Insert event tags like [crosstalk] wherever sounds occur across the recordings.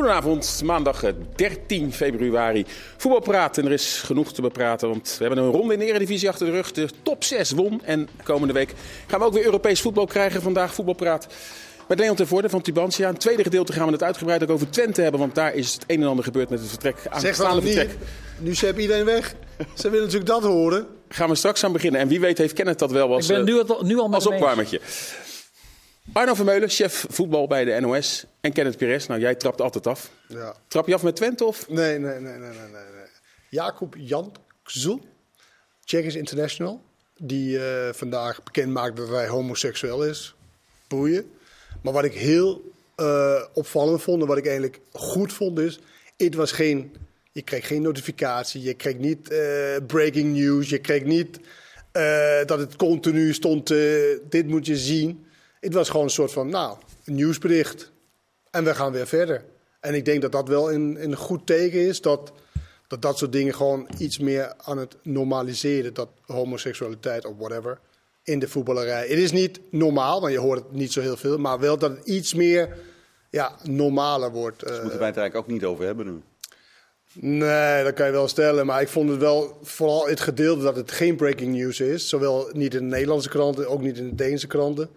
Goedenavond, maandag eh, 13 februari. Voetbalpraat en er is genoeg te bepraten, want we hebben een ronde in de Eredivisie achter de rug. De top 6 won en komende week gaan we ook weer Europees voetbal krijgen. Vandaag voetbalpraat met Leon ten Voorde van Tubantia. In het tweede gedeelte gaan we het uitgebreid ook over Twente hebben, want daar is het een en ander gebeurd met het vertrek. Zeg dat niet. vertrek. Nu zet iedereen weg. Ze willen natuurlijk dat horen. Gaan we straks aan beginnen. En wie weet heeft Kenneth dat wel als, Ik ben eh, nu, al- nu al met als eens. Arno Vermeulen, chef voetbal bij de NOS. En Kenneth Pires. Nou, jij trapt altijd af. Ja. Trap je af met Twente of? Nee, nee, nee, nee, nee, nee. Jacob Jan Tsjechisch international, die eh, vandaag bekend maakt dat hij homoseksueel is. Boeien. Maar wat ik heel eh, opvallend vond en wat ik eigenlijk goed vond is, het was geen, je kreeg geen notificatie, je kreeg niet eh, breaking news, je kreeg niet dat het continu stond, dit moet je zien. Het was gewoon een soort van, nou, een nieuwsbericht. En we gaan weer verder. En ik denk dat dat wel een, een goed teken is. Dat, dat dat soort dingen gewoon iets meer aan het normaliseren. Dat homoseksualiteit of whatever in de voetballerij. Het is niet normaal, want je hoort het niet zo heel veel. Maar wel dat het iets meer ja, normaler wordt. eh. moeten wij het eigenlijk ook niet over hebben nu. Nee, dat kan je wel stellen. Maar ik vond het wel, vooral het gedeelte dat het geen breaking news is. Zowel niet in de Nederlandse kranten, ook niet in de Deense kranten.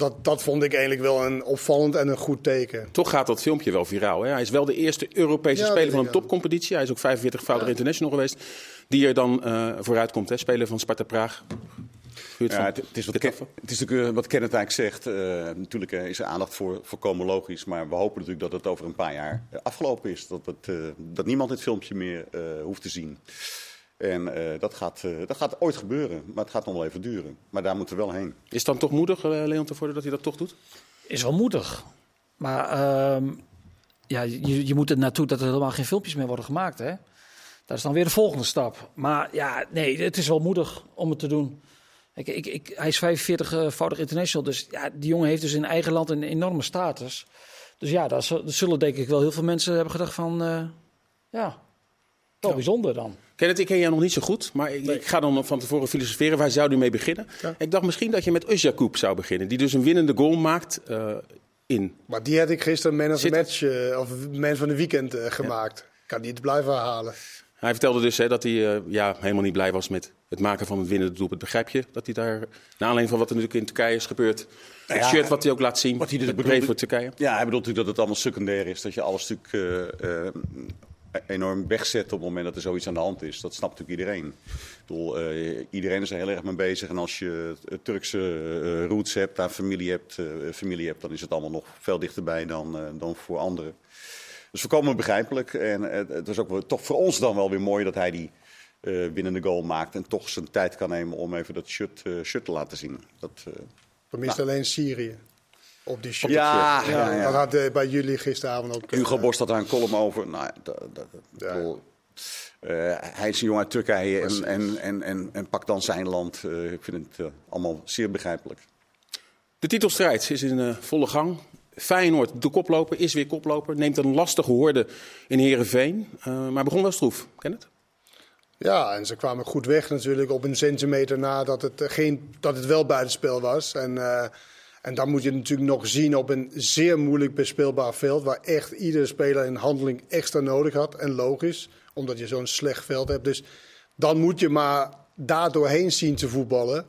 Dat, dat vond ik eigenlijk wel een opvallend en een goed teken. Toch gaat dat filmpje wel viraal. Hè? Hij is wel de eerste Europese Ja, speler van een topcompetitie. Hij is ook 45-voudig international geweest. Die er dan eh, vooruit komt. Hè? Speler van Sparta Praag. Ja, het, het is wat, Ken- het is natuurlijk eh, wat Kenneth eigenlijk zegt. eh, natuurlijk is er aandacht voor voorkomen logisch. Maar we hopen natuurlijk dat het over een paar jaar afgelopen is. Dat, het, eh, dat niemand dit filmpje meer eh, hoeft te zien. En eh, dat, gaat, eh, dat gaat ooit gebeuren. Maar het gaat nog wel even duren. Maar daar moeten we wel heen. Is het dan toch moedig, eh, Leon Tevoorde, dat hij dat toch doet? Is wel moedig. Maar ehm, ja, je, je moet er naartoe dat er helemaal geen filmpjes meer worden gemaakt. Hè? Dat is dan weer de volgende stap. Maar ja, nee, het is wel moedig om het te doen. Ik, ik, ik, hij is 45-voudig international. Dus ja, die jongen heeft dus in eigen land een enorme status. Dus ja, daar zul- zullen denk ik wel heel veel mensen hebben gedacht van... eh, ja, wel bijzonder dan. Kenneth, ik ken jou nog niet zo goed. Maar ik, ik ga dan van tevoren filosoferen. Waar zou u mee beginnen? Ik dacht misschien dat je met Özjakoub zou beginnen. Die dus een winnende goal maakt eh, in. Maar die had ik gisteren man of the Zit- match, eh, of man van de weekend eh, gemaakt. Kan niet blijven herhalen. Hij vertelde dus hè, dat hij eh, ja, helemaal niet blij was met het maken van het winnende doelpunt. Begrijp je dat hij daar, naar aanleiding van wat er natuurlijk in Turkije is gebeurd, het Nou ja, shirt wat hij ook laat zien, wat hij dus breed voor Turkije. Ja, hij bedoelt natuurlijk dat het allemaal secundair is. Dat je alles natuurlijk eh, eh, enorm wegzet op het moment dat er zoiets aan de hand is. Dat snapt natuurlijk iedereen. Ik bedoel, eh, iedereen is er heel erg mee bezig. En als je Turkse eh, roots hebt, daar familie hebt, eh, familie hebt, dan is het allemaal nog veel dichterbij dan, dan voor anderen. Dus volkomen begrijpelijk. En het was ook wel, toch voor ons dan wel weer mooi dat hij die winnende goal maakt. En toch zijn tijd kan nemen om even dat shirt, shirt te laten zien. Dat, Tenminste Nou. alleen Syrië. Op die shirt. Ja, ja, ja. Dat had eh, bij jullie gisteravond ook. eh, Hugo Borst had daar een column over. Nou, dat, dat, dat- Ja. ik bedoel, eh, hij is een jongen uit Turkije en, en, en, en, en pakt dan zijn land. Eh, ik vind het eh, allemaal zeer begrijpelijk. De titelstrijd is in eh, volle gang. Feyenoord, de koploper, is weer koploper. Neemt een lastige hoorde in Heerenveen. Eh, maar begon wel stroef. Ken het? Ja, en ze kwamen goed weg natuurlijk op een centimeter na dat het, eh, geen, dat het wel buitenspel was. En, eh, en dan moet je natuurlijk nog zien op een zeer moeilijk bespeelbaar veld. Waar echt iedere speler een handeling extra nodig had. En logisch, omdat je zo'n slecht veld hebt. Dus dan moet je maar daar doorheen zien te voetballen.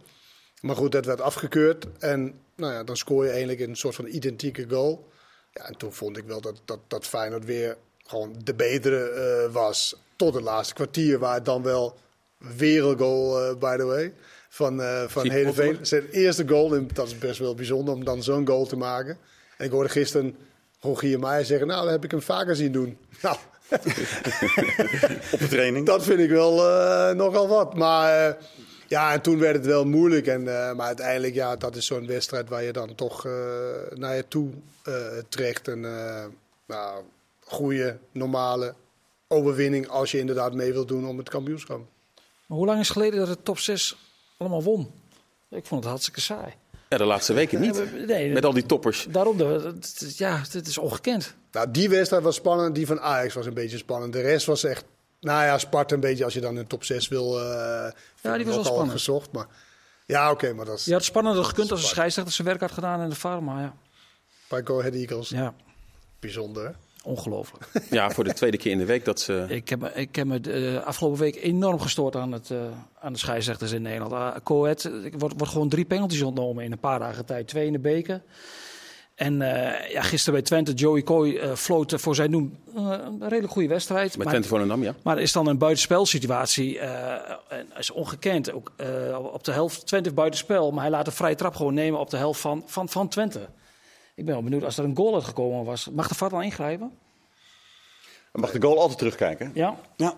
Maar goed, dat werd afgekeurd. En nou ja, dan scoor je eigenlijk een soort van identieke goal. Ja, en toen vond ik wel dat, dat, dat Feyenoord weer gewoon de betere eh, was. Tot het laatste kwartier, waar het dan wel weer een goal, eh, by the way, van, eh van Heerenveen. Zijn eerste goal, en dat is best wel bijzonder om dan zo'n goal te maken. En ik hoorde gisteren Rogier Meijer zeggen, nou, dat heb ik hem vaker zien doen. [laughs] Nou, Op de training. dat vind ik wel eh, nogal wat. Maar eh, ja, en toen werd het wel moeilijk. En, eh, maar uiteindelijk, ja, dat is zo'n wedstrijd waar je dan toch eh, naar je toe eh, trekt. En eh nou, goede, normale overwinning als je inderdaad mee wilt doen om het kampioenschap. Maar hoe lang is het geleden dat de top 6 allemaal won? Ik vond het hartstikke saai. Ja, de laatste weken niet. Nee, Met al die toppers. Daarom, de, ja, dit is ongekend. Nou, die wedstrijd was spannend. Die van Ajax was een beetje spannend. De rest was echt, nou ja, Sparta een beetje als je dan in top 6 wil. eh Ja, die was wel spannend. gezocht. Maar ja, oké, maar dat is Je had spannender gekund als een scheidsrechter zijn werk had gedaan in de farm. Maar ja, bij Go Ahead Eagles. ja. Bijzonder. Ongelooflijk. [laughs] Ja, voor de tweede keer in de week dat ze... ik heb, me- ik heb me de eh, afgelopen week enorm gestoord aan, het, eh, aan de scheidsrechters in Nederland. Uh, Coët, er wordt, wordt gewoon drie penalties ontnomen in een paar dagen tijd. Twee in de beker. En eh, ja, gisteren bij Twente, Joey Coy eh floot voor zijn doen een redelijk goede wedstrijd. Met Maar- Twente Volendam, ja. Maar er is dan een buitenspelsituatie. en is ongekend. Ook, op de helft Twente heeft buitenspel. Maar hij laat een vrije trap gewoon nemen op de helft van, van, van Twente. Ik ben wel benieuwd als er een goal uitgekomen was. Mag de VAR dan ingrijpen? Mag de goal altijd terugkijken? Ja. Ja.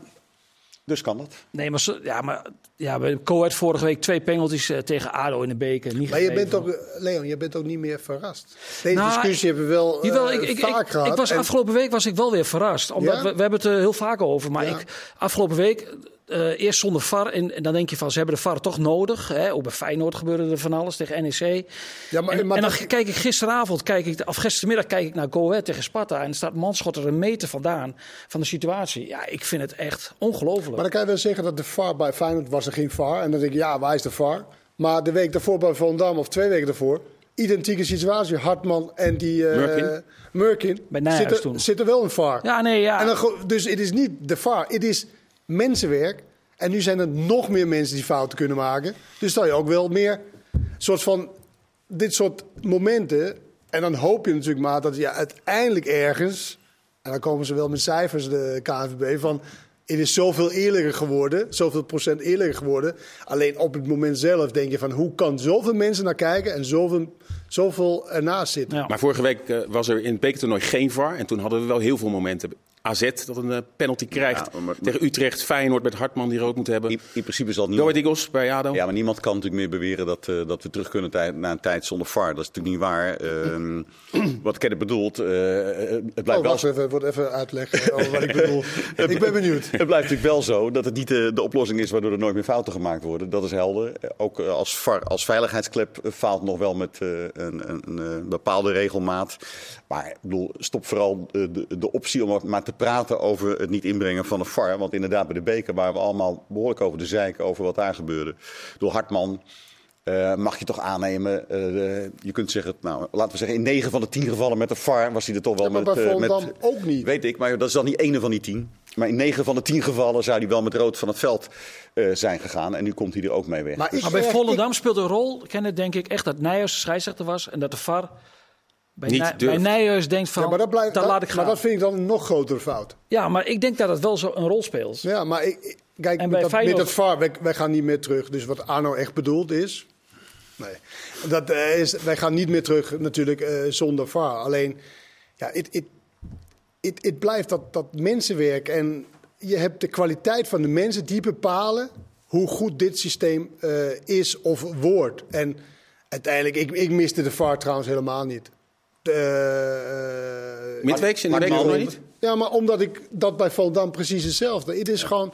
Dus kan dat. Nee, maar, ja, maar ja, bij Coët vorige week twee penalties eh, tegen ADO in de beker. Niet Maar je bent ook, eh, Leon, je bent ook niet meer verrast. Deze Nou, discussie hebben we wel eh, Jawel, ik, ik, vaak ik, gehad. ik was, En- afgelopen week was ik wel weer verrast. Omdat Ja? we, we hebben het er heel vaak over. Maar Ja. ik, afgelopen week, eh, eerst zonder VAR. En, en dan denk je van, ze hebben de VAR toch nodig. Hè? Ook bij Feyenoord gebeurde er van alles tegen NEC. Ja, maar, en, maar en dan dat- kijk ik gisteravond, kijk ik, of gistermiddag kijk ik naar Go Ahead tegen Sparta. En er staat Manschot er een meter vandaan van de situatie. Ja, ik vind het echt ongelooflijk. Maar dan kan je wel zeggen dat de VAR bij Feyenoord was er geen VAR. En dan denk ik, ja, waar is de VAR? Maar de week daarvoor bij Volendam, of twee weken daarvoor... identieke situatie. Hartman en die... eh, Murkin. Murkin. Bij zit, er, er wel een VAR. Ja, nee, ja. En dan, dus het is niet de VAR, het is mensenwerk. En nu zijn er nog meer mensen die fouten kunnen maken. Dus dan je ook wel meer soort van dit soort momenten. En dan hoop je natuurlijk maar dat je uiteindelijk ergens. En dan komen ze wel met cijfers, de KNVB, van. Het is zoveel eerlijker geworden, zoveel procent eerlijker geworden. Alleen op het moment zelf denk je van hoe kan zoveel mensen naar kijken en zoveel, zoveel ernaast zitten. Ja. Maar vorige week eh, was er in het bekertoernooi geen VAR. En toen hadden we wel heel veel momenten. AZ dat een eh, penalty krijgt. Ja, maar- Tegen Utrecht, Feyenoord met Hartman die rood moet hebben. In, in principe zal niemand... Eagles bij ADO. Ja, maar niemand kan natuurlijk meer beweren dat, eh, dat we terug kunnen naar een tijd zonder VAR. Dat is natuurlijk niet waar. Ehm, [clears throat] wat Kenneth bedoelt, eh, het blijft Oh, wel wacht even, wordt even uitleggen over wat ik bedoel. [laughs] ik ben benieuwd. Het blijft natuurlijk wel zo dat het niet de, de oplossing is waardoor er nooit meer fouten gemaakt worden. Dat is helder. Ook als, VAR, als veiligheidsklep faalt nog wel met een, een, een, eh, bepaalde regelmaat. Maar ik bedoel, stop vooral de, de optie om maar te praten over het niet inbrengen van een VAR. Want inderdaad, bij de beker waren we allemaal behoorlijk over de zeik over wat daar gebeurde. Door Hartman. eh, mag je toch aannemen, eh, de- je kunt zeggen, nou, laten we zeggen, in 9 van de 10 gevallen met een VAR was hij er toch wel Ja, maar met, bij eh, Volendam met, ook niet. Weet ik, maar dat is dan niet ene van die tien. Maar in negen van de tien gevallen zou hij wel met rood van het veld eh, zijn gegaan. En nu komt hij er ook mee weg. Maar Dus- Maar bij Volendam speelt een rol, ken het denk ik echt dat Nijhuis scheidsrechter was en dat de VAR bij, Niet bij Nijhuis denkt van, Ja, maar dat, blijft, dat dat- laat ik gaan. maar dat vind ik dan een nog grotere fout. Ja, maar ik denk dat het wel zo een rol speelt. Ja, maar ik, kijk, En met bij dat, met Feyenoord- dat VAR, wij, wij gaan niet meer terug. Dus wat Arno echt bedoeld is... Nee, dat eh, is, wij gaan niet meer terug natuurlijk eh, zonder VAR. Alleen, ja, het, het, het, het blijft dat, dat mensenwerk. En je hebt de kwaliteit van de mensen die bepalen hoe goed dit systeem eh, is of wordt. En uiteindelijk, ik, ik miste de VAR trouwens helemaal niet. De, eh, Midweeks in de Maar- week nog niet? ja, maar omdat ik dat bij Volendam precies hetzelfde. Het is gewoon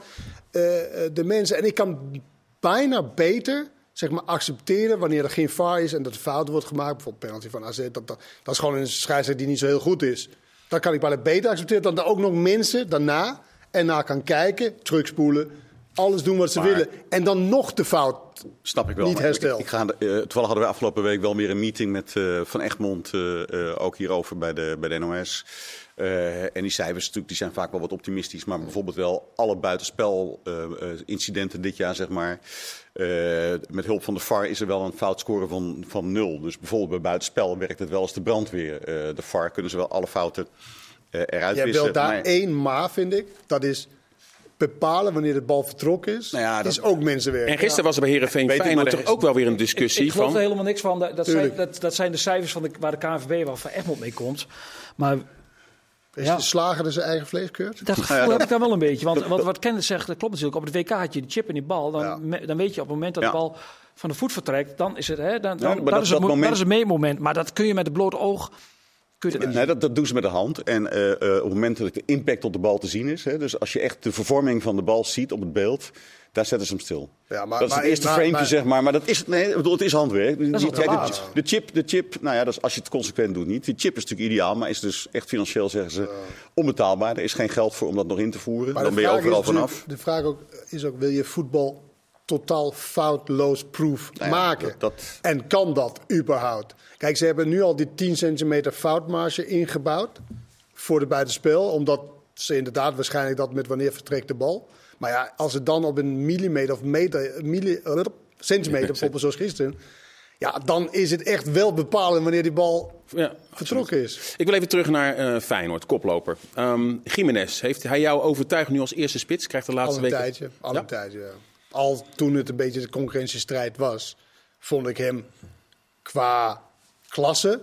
eh, eh, de mensen. En ik kan bijna beter zeg maar, accepteren wanneer er geen VAR is en dat er fout wordt gemaakt. Bijvoorbeeld penalty van AZ. Dat, dat, dat is gewoon een scheidsrechter die niet zo heel goed is. Dat kan ik bijna beter accepteren dan er ook nog mensen daarna ernaar kan kijken, terugspoelen. Alles doen wat ze Maar- willen. En dan nog de fout. Snap ik wel. Niet maar hersteld. Ik, ik ga, eh, toevallig hadden we afgelopen week wel weer een meeting met Van Van Egmond. eh, eh, ook hierover bij de, bij de NOS. Eh, en die cijfers natuurlijk, die zijn vaak wel wat optimistisch. Maar bijvoorbeeld wel alle buitenspel-incidenten dit jaar, zeg maar. eh, met hulp van de VAR is er wel een foutscore van, van nul. Dus bijvoorbeeld bij buitenspel werkt het wel als de brandweer. Eh, de VAR kunnen ze wel alle fouten eh, eruit Je hebt wissen. wel daar Maar- één maar, vind ik. Dat is bepalen wanneer de bal vertrokken is. Nou ja, dat- is ook mensenwerk. En gisteren was er bij Heerenveen Weet ik, Feyenoord maar toch er is- ook wel weer een Ik, discussie ik geloof er van... helemaal niks van. Dat, dat, zijn, dat, dat zijn de cijfers van de, waar de KNVB wel van Egmond mee komt. Maar Is Ja. de slager er zijn eigen vlees keurt? dat gevoel heb ik dan wel een beetje. Want wat, wat Kenneth zegt, dat klopt natuurlijk. Op het WK had je de chip in die bal. Dan, Ja. me- dan weet je op het moment dat Ja. de bal van de voet vertrekt, dan is het, hè, dan, dan, maar dat, dat- is het, dat mo- moment- dat is het meetmoment. Maar dat kun je met het blote oog. Kun je dat Nee, dat, dat doen ze met de hand. En eh, eh, op het moment dat de impact op de bal te zien is, hè, dus als je echt de vervorming van de bal ziet op het beeld, daar zetten ze hem stil. Ja, maar- dat is maar- het eerste maar- frame, maar- zeg maar. Maar dat is, nee, ik bedoel, het is handwerk. is Kijk, de, de chip, de chip, nou ja, dat is, als je het consequent doet niet. Die chip is natuurlijk ideaal, maar is dus echt financieel, zeggen ze, onbetaalbaar. Er is geen geld voor om dat nog in te voeren. Maar Dan de ben je vraag overal vanaf. De vraag ook, is ook, wil je voetbal totaal foutloos proof Nou ja, maken? dat- dat- En kan dat überhaupt? Kijk, ze hebben nu al die 10 centimeter foutmarge ingebouwd. voor de buitenspel. Omdat ze inderdaad waarschijnlijk dat met wanneer vertrekt de bal. Maar ja, als het dan op een millimeter of meter, milli, uh, centimeter, bijvoorbeeld zoals gisteren. Ja, dan is het echt wel bepalend wanneer die bal Ja, vertrokken is. Ik wil even terug naar eh Feyenoord, koploper. Ehm Jiménez, heeft hij jou overtuigd nu als eerste spits? Krijgt de Al laatste een weken... tijdje. Al Ja? een tijdje, ja. Al toen het een beetje de concurrentiestrijd was, vond ik hem qua klasse,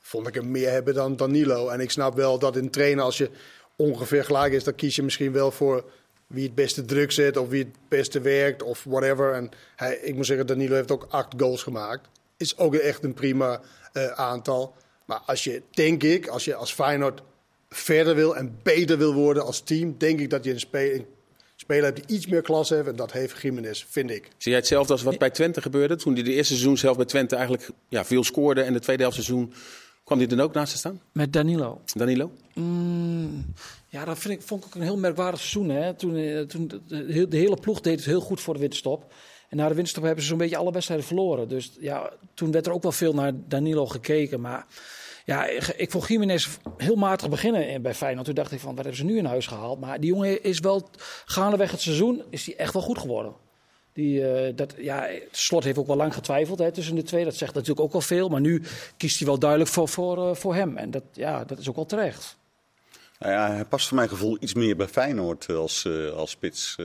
vond ik hem meer hebben dan Danilo. En ik snap wel dat in trainen, als je ongeveer gelijk is, dan kies je misschien wel voor wie het beste druk zet of wie het beste werkt of whatever. En hij, ik moet zeggen, Danilo heeft ook acht goals gemaakt. Is ook echt een prima eh, aantal. Maar als je, denk ik, als je als Feyenoord verder wil en beter wil worden als team, denk ik dat je een, spe- een speler hebt die iets meer klasse heeft. En dat heeft Jiménez, vind ik. Zie jij hetzelfde als wat bij Twente gebeurde? Toen hij de eerste seizoen zelf bij Twente eigenlijk ja, veel scoorde. En de tweede helft seizoen kwam hij dan ook naast te staan? Met Danilo. Danilo? Mm, ja, dat vind ik, vond ik ook een heel merkwaardig seizoen. Hè? Toen, eh, toen de, de- de hele ploeg deed het heel goed voor de winterstop. En na de winterstop hebben ze zo'n beetje alle wedstrijden verloren. Dus ja, toen werd er ook wel veel naar Danilo gekeken. Maar ja, ik, vond Jiménez heel matig beginnen in- bij Feyenoord. Toen dacht ik van, wat hebben ze nu in huis gehaald? Maar die jongen is wel, gaandeweg het seizoen, is hij echt wel goed geworden. Die, eh, dat, ja, Slot heeft ook wel lang getwijfeld hè, tussen de twee. Dat zegt natuurlijk ook wel veel. Maar nu kiest hij wel duidelijk voor, voor, eh, voor hem. En dat, ja, dat is ook wel terecht. Nou ja, hij past voor mijn gevoel iets meer bij Feyenoord als, eh, als spits.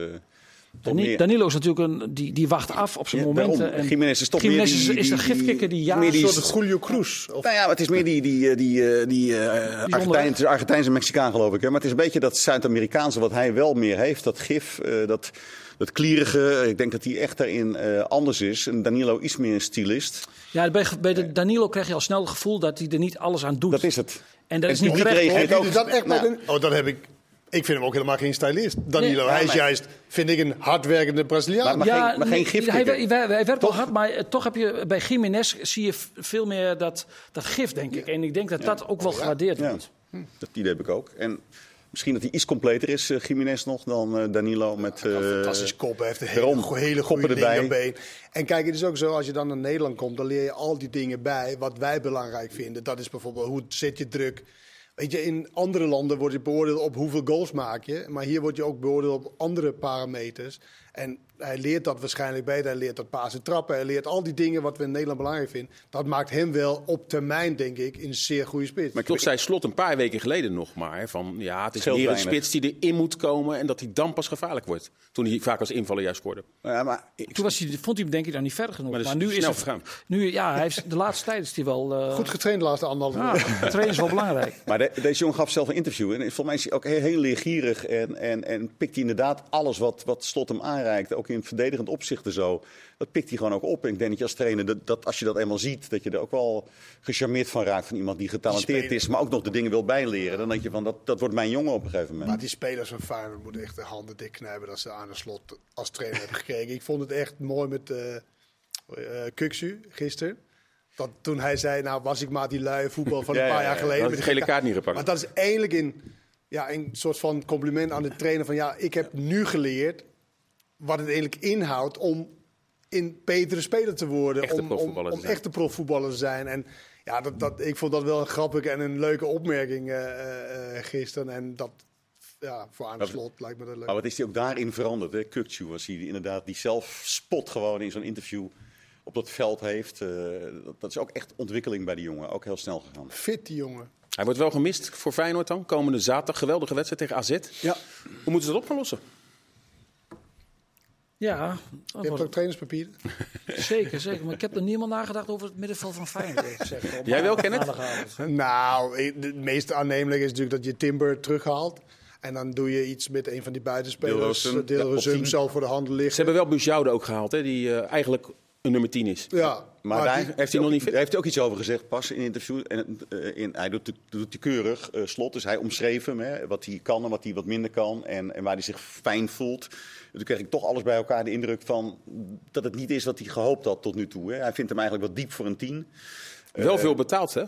Eh. Danilo is natuurlijk een, die, die wacht af op zijn Ja, momenten. En Jiménez is toch Jiménez meer is, die- is die- gifkikker die ja. meer die- Een soort Julio Cruz. Of, Nou ja, maar het is meer die, die, eh, die, eh, die eh, Argentijn, het is Argentijnse Mexicaan geloof ik. Hè? Maar het is een beetje dat Zuid-Amerikaanse wat hij wel meer heeft. Dat gif, eh, dat, dat klierige. Ik denk dat hij echt daarin eh, anders is. En Danilo iets meer een stylist. ja, bij, bij de Danilo krijg je al snel het gevoel dat hij er niet alles aan doet. Dat is het. En dat is niet terecht. ook- dat echt nou, met een... Oh, dat heb ik... Ik vind hem ook helemaal geen stylist. Danilo, Nee, hij ja, is maar- juist, vind ik, een hardwerkende Braziliaan. Maar- maar- geen- geen gifkikker. hij, hij, hij, hij werkt wel hard, maar eh, toch heb je bij Jiménez zie je veel meer dat, dat gif, denk ik. En ik denk dat dat ook wel gewaardeerd Ja, wordt. dat idee heb ik ook. En misschien dat hij iets completer is, eh, Jiménez nog, dan eh, Danilo. Met, Een eh, fantastisch kop, hij heeft een hele, go- hele goede erbij. En kijk, het is ook zo, als je dan naar Nederland komt, dan leer je al die dingen bij wat wij belangrijk vinden. Dat is bijvoorbeeld, hoe zet je druk? Weet je, in andere landen word je beoordeeld op hoeveel goals maak je. Maar hier word je ook beoordeeld op andere parameters. En hij leert dat waarschijnlijk beter. Hij leert dat pasen trappen. Hij leert al die dingen wat we in Nederland belangrijk vinden. Dat maakt hem wel op termijn, denk ik, een zeer goede spits. Maar toch zei Slot een paar weken geleden nog maar. Van, ja, het is Scheelt meer een spits die erin moet komen. En dat hij dan pas gevaarlijk wordt. Toen hij vaak als invaller juist scoorde. ja, maar ik- Toen was hij, vond hij hem denk ik dan niet verder genoeg. Maar nu is snel het, nu, ja, hij heeft, de laatste tijd is hij wel... eh, Goed getraind de laatste anderhalve ja, uur. trainen is wel belangrijk. [laughs] Maar de- deze jongen gaf zelf een interview. En volgens mij is hij ook heel, heel leergierig. En, en, en pikt hij inderdaad alles wat, wat Slot hem aanreikt. Ook in verdedigend opzicht zo. Dat pikt hij gewoon ook op. En ik denk dat je als trainer, dat, dat als je dat eenmaal ziet. dat je er ook wel gecharmeerd van raakt. Van iemand die getalenteerd is. maar ook nog de dingen wil bijleren. Dan denk je van dat, dat wordt mijn jongen op een gegeven moment. Maar die spelers van Feyenoord moeten echt de handen dik knijpen dat ze aan de slot als trainer hebben gekregen. Ik vond het echt mooi met eh eh, Kuksu gisteren. Dat toen hij zei, nou was ik maar die luie voetbal van [laughs] een paar ja, jaar ja. geleden. Met de gele kaart niet gepakt. Maar dat is eigenlijk in, ja, een soort van compliment aan de trainer van ja, ik heb nu geleerd wat het eigenlijk inhoudt om een betere speler te worden. Echte om, om, profvoetballer te om zijn. echte profvoetballer te zijn. En ja, dat, dat, ik vond dat wel een grappige en een leuke opmerking eh, eh, eh, gisteren. En dat, ja, voor aan de Maar- slot lijkt me dat leuk. Maar wat is hij ook daarin veranderd? Hè? Kukcu was hij inderdaad die zelf spot gewoon in zo'n interview op dat veld heeft. Eh, dat, dat is ook echt ontwikkeling bij die jongen. Ook heel snel gegaan. Fit die jongen. Hij wordt wel gemist voor Feyenoord dan. Komende zaterdag. Geweldige wedstrijd tegen AZ. Ja. Hoe moeten ze dat op gaan lossen? Ja, dat Je hebt ook trainerspapieren. [laughs] zeker, zeker. Maar ik heb er niemand nagedacht over het middenveld van Feyenoord. gezegd. Jij wel, Kenneth? maandagavond. [laughs] Nou, het meest aannemelijk is natuurlijk dat je Timber terughaalt. En dan doe je iets met een van die buitenspelers. Ja, op tien. zal voor de hand Ze liggen. hebben wel Bujoude ook gehaald. Hè, die eh, eigenlijk een nummer 10 is. Ja, Maar, daar die- heeft hij nog niet? Daar heeft hij ook iets over gezegd pas in interview. En, eh, in, hij doet, doet hij keurig. eh, slot, dus hij omschreef hem. Hè, wat hij kan en wat hij wat minder kan. En, en waar hij zich fijn voelt. En toen kreeg ik toch alles bij elkaar de indruk van dat het niet is wat hij gehoopt had tot nu toe. Hè. Hij vindt hem eigenlijk wat diep voor een tien. Wel veel betaald, hè?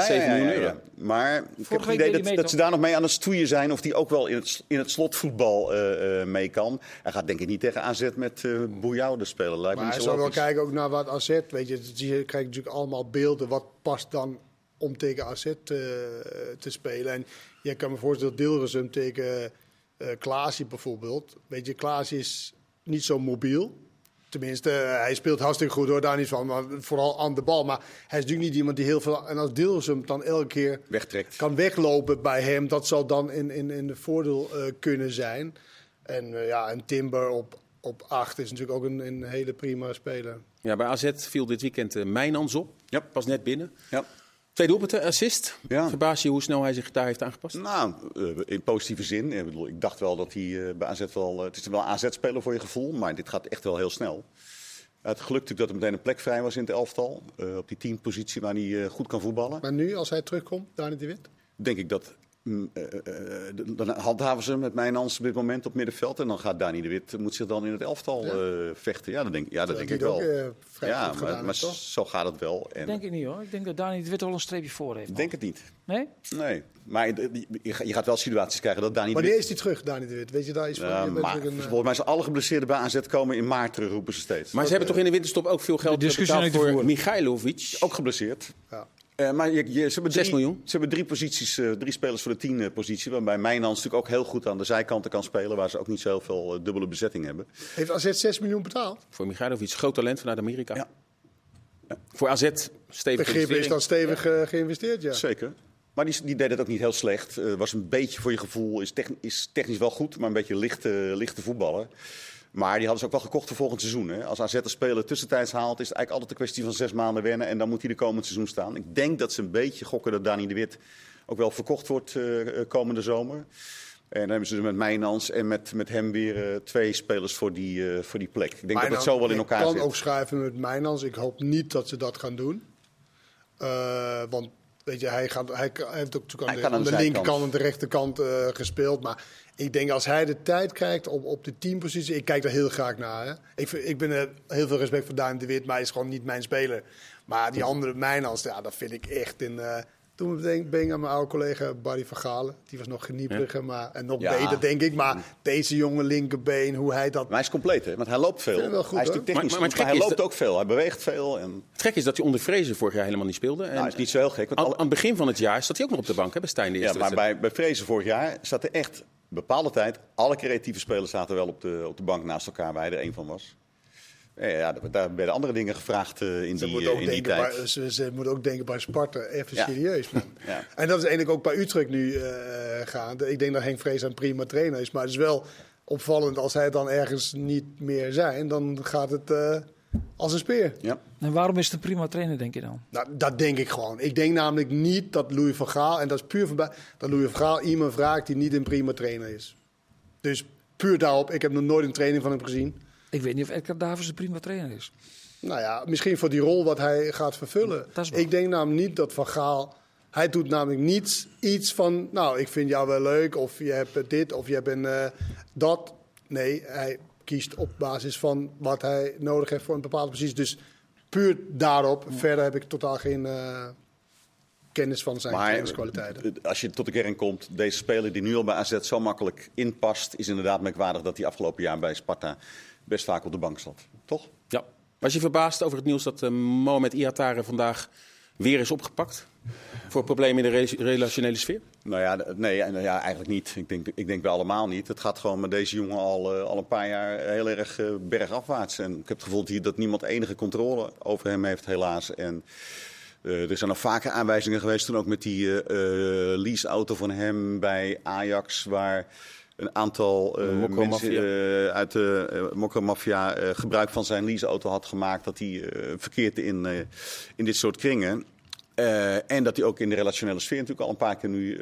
6, 7 miljoen euro. Maar ik heb het idee dat, mee, dat ze daar nog mee aan het stoeien zijn. Of die ook wel in het, in het slotvoetbal eh, eh, mee kan. Hij gaat denk ik niet tegen AZ met eh Boujoude spelen. Lijkt Maar hij zal wel kijken ook naar wat AZ, weet je. Je krijgt natuurlijk allemaal beelden. Wat past dan om tegen AZ te, te spelen. En je kan me voorstellen dat Dilgersum tegen uh, Klaasie bijvoorbeeld. Weet je, Klaas is niet zo mobiel. Tenminste, uh, hij speelt hartstikke goed hoor, daar niet van. Maar vooral aan de bal. Maar hij is natuurlijk niet iemand die heel veel... En als Dilgersum dan elke keer Wegtrekt. kan weglopen bij hem... dat zal dan in, in, in de voordeel uh, kunnen zijn. En ja, een Timber op, op acht is natuurlijk ook een, een hele prima speler. Ja, bij AZ viel dit weekend uh, Mijnans op. Ja. Pas net binnen. Ja. Twee doelpunten, assist. Ja. Verbaas je hoe snel hij zich daar heeft aangepast? Nou, uh, in positieve zin. Ik, bedoel, ik dacht wel dat hij uh, bij AZ wel... Uh, het is wel AZ-speler voor je gevoel, maar dit gaat echt wel heel snel. Het geluk natuurlijk dat er meteen een plek vrij was in het elftal. op die teampositie waar hij goed kan voetballen. Maar nu, als hij terugkomt, Dani de Wit? Denk ik dat dan handhaven ze met Mijnans op dit moment op middenveld. En dan gaat Dani de Wit moet zich dan in het elftal ja. uh, vechten. Ja, dat denk, ja, dat denk ik wel. Ook, uh, ja, maar, zo gaat het wel. En denk ik niet hoor. Ik denk dat Dani de Wit wel een streepje voor heeft. Ik denk het niet. Nee? Nee. Maar je gaat wel situaties krijgen dat Dani Wanneer de Wit... is hij terug, Dani de Wit? Weet je daar iets van? Uh, maar, een, volgens mij zijn alle geblesseerden bij AZ komen in maart terug, roepen ze steeds. Maar ze hebben toch in de winterstop ook veel geld betaald voor Michailovic? Ook geblesseerd. Ja. Uh, maar je, je, ze, hebben 6 drie, miljoen. ze hebben drie, posities, uh, drie spelers voor de tien uh, positie. Waarbij Mijnans natuurlijk ook heel goed aan de zijkanten kan spelen. Waar ze ook niet zoveel dubbele bezetting hebben. Heeft AZ 6 miljoen betaald? Voor Michailovic. Groot talent vanuit Amerika. Ja. ja. Voor AZ stevig Begrip is dan stevig geïnvesteerd, ja. Zeker. Maar die, die deed het ook niet heel slecht. was een beetje voor je gevoel, is, techn is technisch wel goed, maar een beetje lichte, lichte voetballer. Maar die hadden ze ook wel gekocht voor volgend seizoen. Hè? Als AZ een speler tussentijds haalt, is het eigenlijk altijd een kwestie van zes maanden wennen. En dan moet hij de komend seizoen staan. Ik denk dat ze een beetje gokken dat Dani de Wit ook wel verkocht wordt uh, komende zomer. En dan hebben ze dus met Mijnans en met, met hem weer uh, twee spelers voor die, uh, voor die plek. Ik denk Mijnans, dat het zo wel in elkaar zit. Ik kan ook schuiven met Mijnans. Ik hoop niet dat ze dat gaan doen. want weet je, hij, gaat, hij, hij heeft ook natuurlijk aan de, aan de, de linkerkant en de rechterkant gespeeld. Maar ik denk als hij de tijd krijgt op, op de teampositie. Ik kijk daar heel graag naar. Hè. Ik, ik ben er heel veel respect voor Duim de Wit, maar hij is gewoon niet mijn speler. Maar die andere Mijnans, ja, dat vind ik echt een. Uh, toen denk, ben ik aan mijn oude collega Barry van Galen. Die was nog geniepliger, ja. maar, en nog ja. beter, denk ik. Maar deze jonge linkerbeen, hoe hij dat... Maar hij is compleet, hè? Want hij loopt veel. Wel goed, hij is natuurlijk technisch maar, maar, goed, maar hij loopt ook veel. Hij beweegt veel. En... Het gek is dat hij onder Vrezen vorig jaar helemaal niet speelde. En nou, is niet zo heel gek. Want aan, aan het begin van het jaar zat hij ook nog op de bank, hè, bij Stijn de Ja, maar bij, bij Vrezen vorig jaar zat er echt bepaalde tijd... Alle creatieve spelers zaten wel op de, op de bank naast elkaar, waar hij er één van was. Ja, daar werden andere dingen gevraagd uh, in ze die, uh, in die tijd. Bij, ze, ze moeten ook denken bij Sparta, even Ja. serieus. Man. [laughs] Ja. En dat is eigenlijk ook bij Utrecht nu uh, gaande. Ik denk dat Henk Vrees een prima trainer is. Maar het is wel opvallend als hij dan ergens niet meer zijn. Dan gaat het als een speer. Ja. En waarom is het een prima trainer, denk je dan? Nou, dat denk ik gewoon. Ik denk namelijk niet dat Louis van Gaal, en dat is puur van bij, dat Louis van Gaal iemand vraagt die niet een prima trainer is. Dus puur daarop, ik heb nog nooit een training van hem gezien. Ik weet niet of Edgar Davids een prima trainer is. Nou ja, misschien voor die rol wat hij gaat vervullen. Dat is waar. Ik denk namelijk niet dat Van Gaal... Hij doet namelijk niets iets van... Nou, ik vind jou wel leuk. Of je hebt dit. Of je hebt een uh, dat. Nee, hij kiest op basis van wat hij nodig heeft voor een bepaalde positie. Dus puur daarop. Verder heb ik totaal geen uh, kennis van zijn Maar trainingskwaliteiten. als je tot de kern komt, deze speler die nu al bij AZ zo makkelijk inpast, is inderdaad merkwaardig dat hij afgelopen jaar bij Sparta best vaak op de bank zat. Toch? Ja. Was je verbaasd over het nieuws dat uh, Mohamed Iatare vandaag weer is opgepakt? Voor problemen in de re relationele sfeer? Nou ja, nee, nou ja, eigenlijk niet. Ik denk, ik denk bij allemaal niet. Het gaat gewoon met deze jongen al, uh, al een paar jaar heel erg uh, bergafwaarts. En ik heb het gevoel dat niemand enige controle over hem heeft, helaas. En uh, er zijn nog vaker aanwijzingen geweest toen ook met die leaseauto van hem bij Ajax, waar een aantal mensen uit de Mokro-maffia gebruik van zijn leaseauto had gemaakt. Dat hij verkeerd in, in dit soort kringen. En dat hij ook in de relationele sfeer natuurlijk al een paar keer nu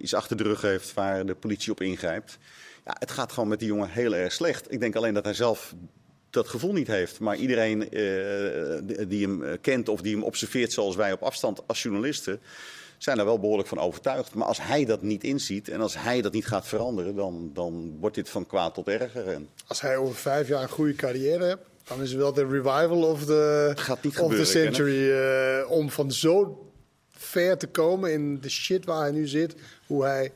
iets achter de rug heeft waar de politie op ingrijpt. Ja, het gaat gewoon met die jongen heel erg slecht. Ik denk alleen dat hij zelf dat gevoel niet heeft. Maar iedereen die hem kent of die hem observeert zoals wij op afstand als journalisten zijn er wel behoorlijk van overtuigd. Maar als hij dat niet inziet en als hij dat niet gaat veranderen, dan, dan wordt dit van kwaad tot erger. En... Als hij over vijf jaar een goede carrière hebt, dan is het wel de revival of the, Gaat niet of the gebeuren, century. Uh, om van zo ver te komen in de shit waar hij nu zit, hoe hij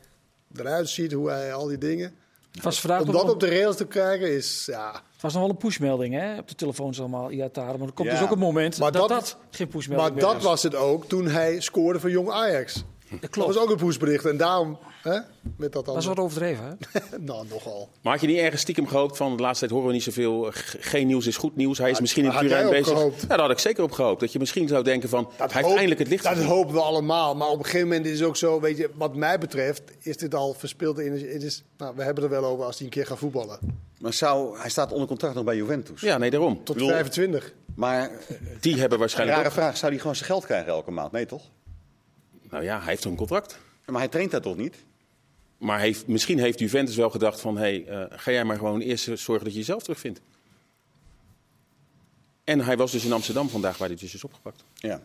eruit ziet, hoe hij al die dingen. Het was vandaag Om dat op de rails te krijgen is, ja... Het was nog wel een pushmelding hè, op de telefoons allemaal. Ja, daar. Maar er komt Ja. dus ook een moment Maar dat, dat- dat geen pushmelding Maar meer dat was het ook toen hij scoorde voor Jong Ajax. Dat Dat klopt. was ook een pushbericht. En daarom, hè, met dat Dat was dan. wat overdreven, hè? [laughs] nou, nogal. Maar had je niet ergens stiekem gehoopt van de laatste tijd horen we niet zoveel. eh, Geen nieuws is goed nieuws. Hij is misschien in had Turijn bezig. gehoopt? Ja, daar had ik zeker op gehoopt. Dat je misschien zou denken van hij heeft hoop- eindelijk het licht Dat gezien. hopen we allemaal. Maar op een gegeven moment is het ook zo, weet je, wat mij betreft, is dit al verspilde energie. Het is, nou, we hebben er wel over als hij een keer gaat voetballen. Maar zou, hij staat onder contract nog bij Juventus. Ja, nee, daarom. Tot bedoel- 25. Maar Die hebben een waarschijnlijk rare ook. vraag, zou hij gewoon zijn geld krijgen elke maand? Nee, toch? Nou ja, hij heeft een contract. Maar hij traint daar toch niet? Maar heeft, misschien heeft Juventus wel gedacht van... hé, hey, eh, ga jij maar gewoon eerst zorgen dat je jezelf terugvindt. En hij was dus in Amsterdam vandaag, waar hij dus is opgepakt. Ja.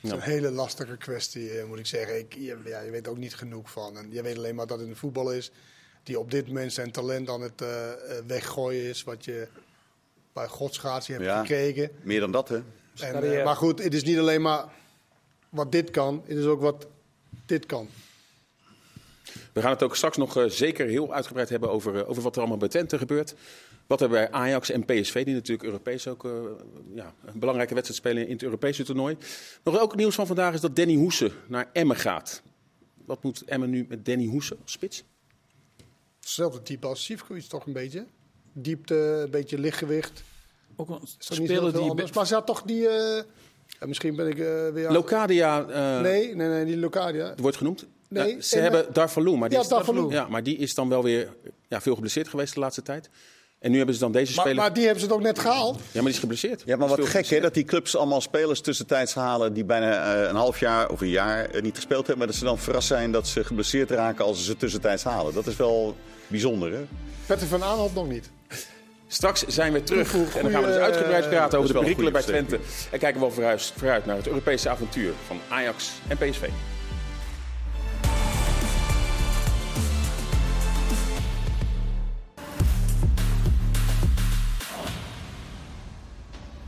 Dat is een hele lastige kwestie, eh, moet ik zeggen. Ik, je, ja, je weet ook niet genoeg van. En je weet alleen maar dat het een voetbal is die op dit moment zijn talent aan het eh, weggooien is. Wat je bij godsgratie hebt Ja. gekregen. Meer dan dat, hè? En, maar goed, het is niet alleen maar wat dit kan. Het is ook wat dit kan. We gaan het ook straks nog eh, zeker heel uitgebreid hebben over, eh, over wat er allemaal bij Twente gebeurt. Wat er bij Ajax en PSV, die natuurlijk Europees ook eh, ja, een belangrijke wedstrijd spelen in het Europese toernooi. Nog ook nieuws van vandaag is dat Danny Hoesen naar Emmen gaat. Wat moet Emmen nu met Danny Hoesen als spits? Hetzelfde type als Sivkovic toch een beetje. Diepte, een beetje lichtgewicht. Ook een speler die... anders? Maar ze had toch die... eh, ja, misschien ben ik eh, weer... Locadia eh, Nee, nee, nee, die Locadia. wordt genoemd. Nee, Ja, ze hebben Darvalu, maar die, Ja, is, Darvalu. ja, maar die is dan wel weer ja, veel geblesseerd geweest de laatste tijd. En nu hebben ze dan deze Maar, speler. maar die hebben ze toch net gehaald? Ja, maar die is geblesseerd. Ja, maar wat gek hè, dat die clubs allemaal spelers tussentijds halen die bijna eh, een half jaar of een jaar eh, niet gespeeld hebben. Maar dat ze dan verrast zijn dat ze geblesseerd raken als ze ze tussentijds halen. Dat is wel bijzonder hè. Petter van Aanholt nog niet. Straks zijn we terug Goeie- en dan gaan we dus uitgebreid praten over de perikelen bij Twente. En kijken we wel vooruit, vooruit naar het Europese avontuur van Ajax en PSV.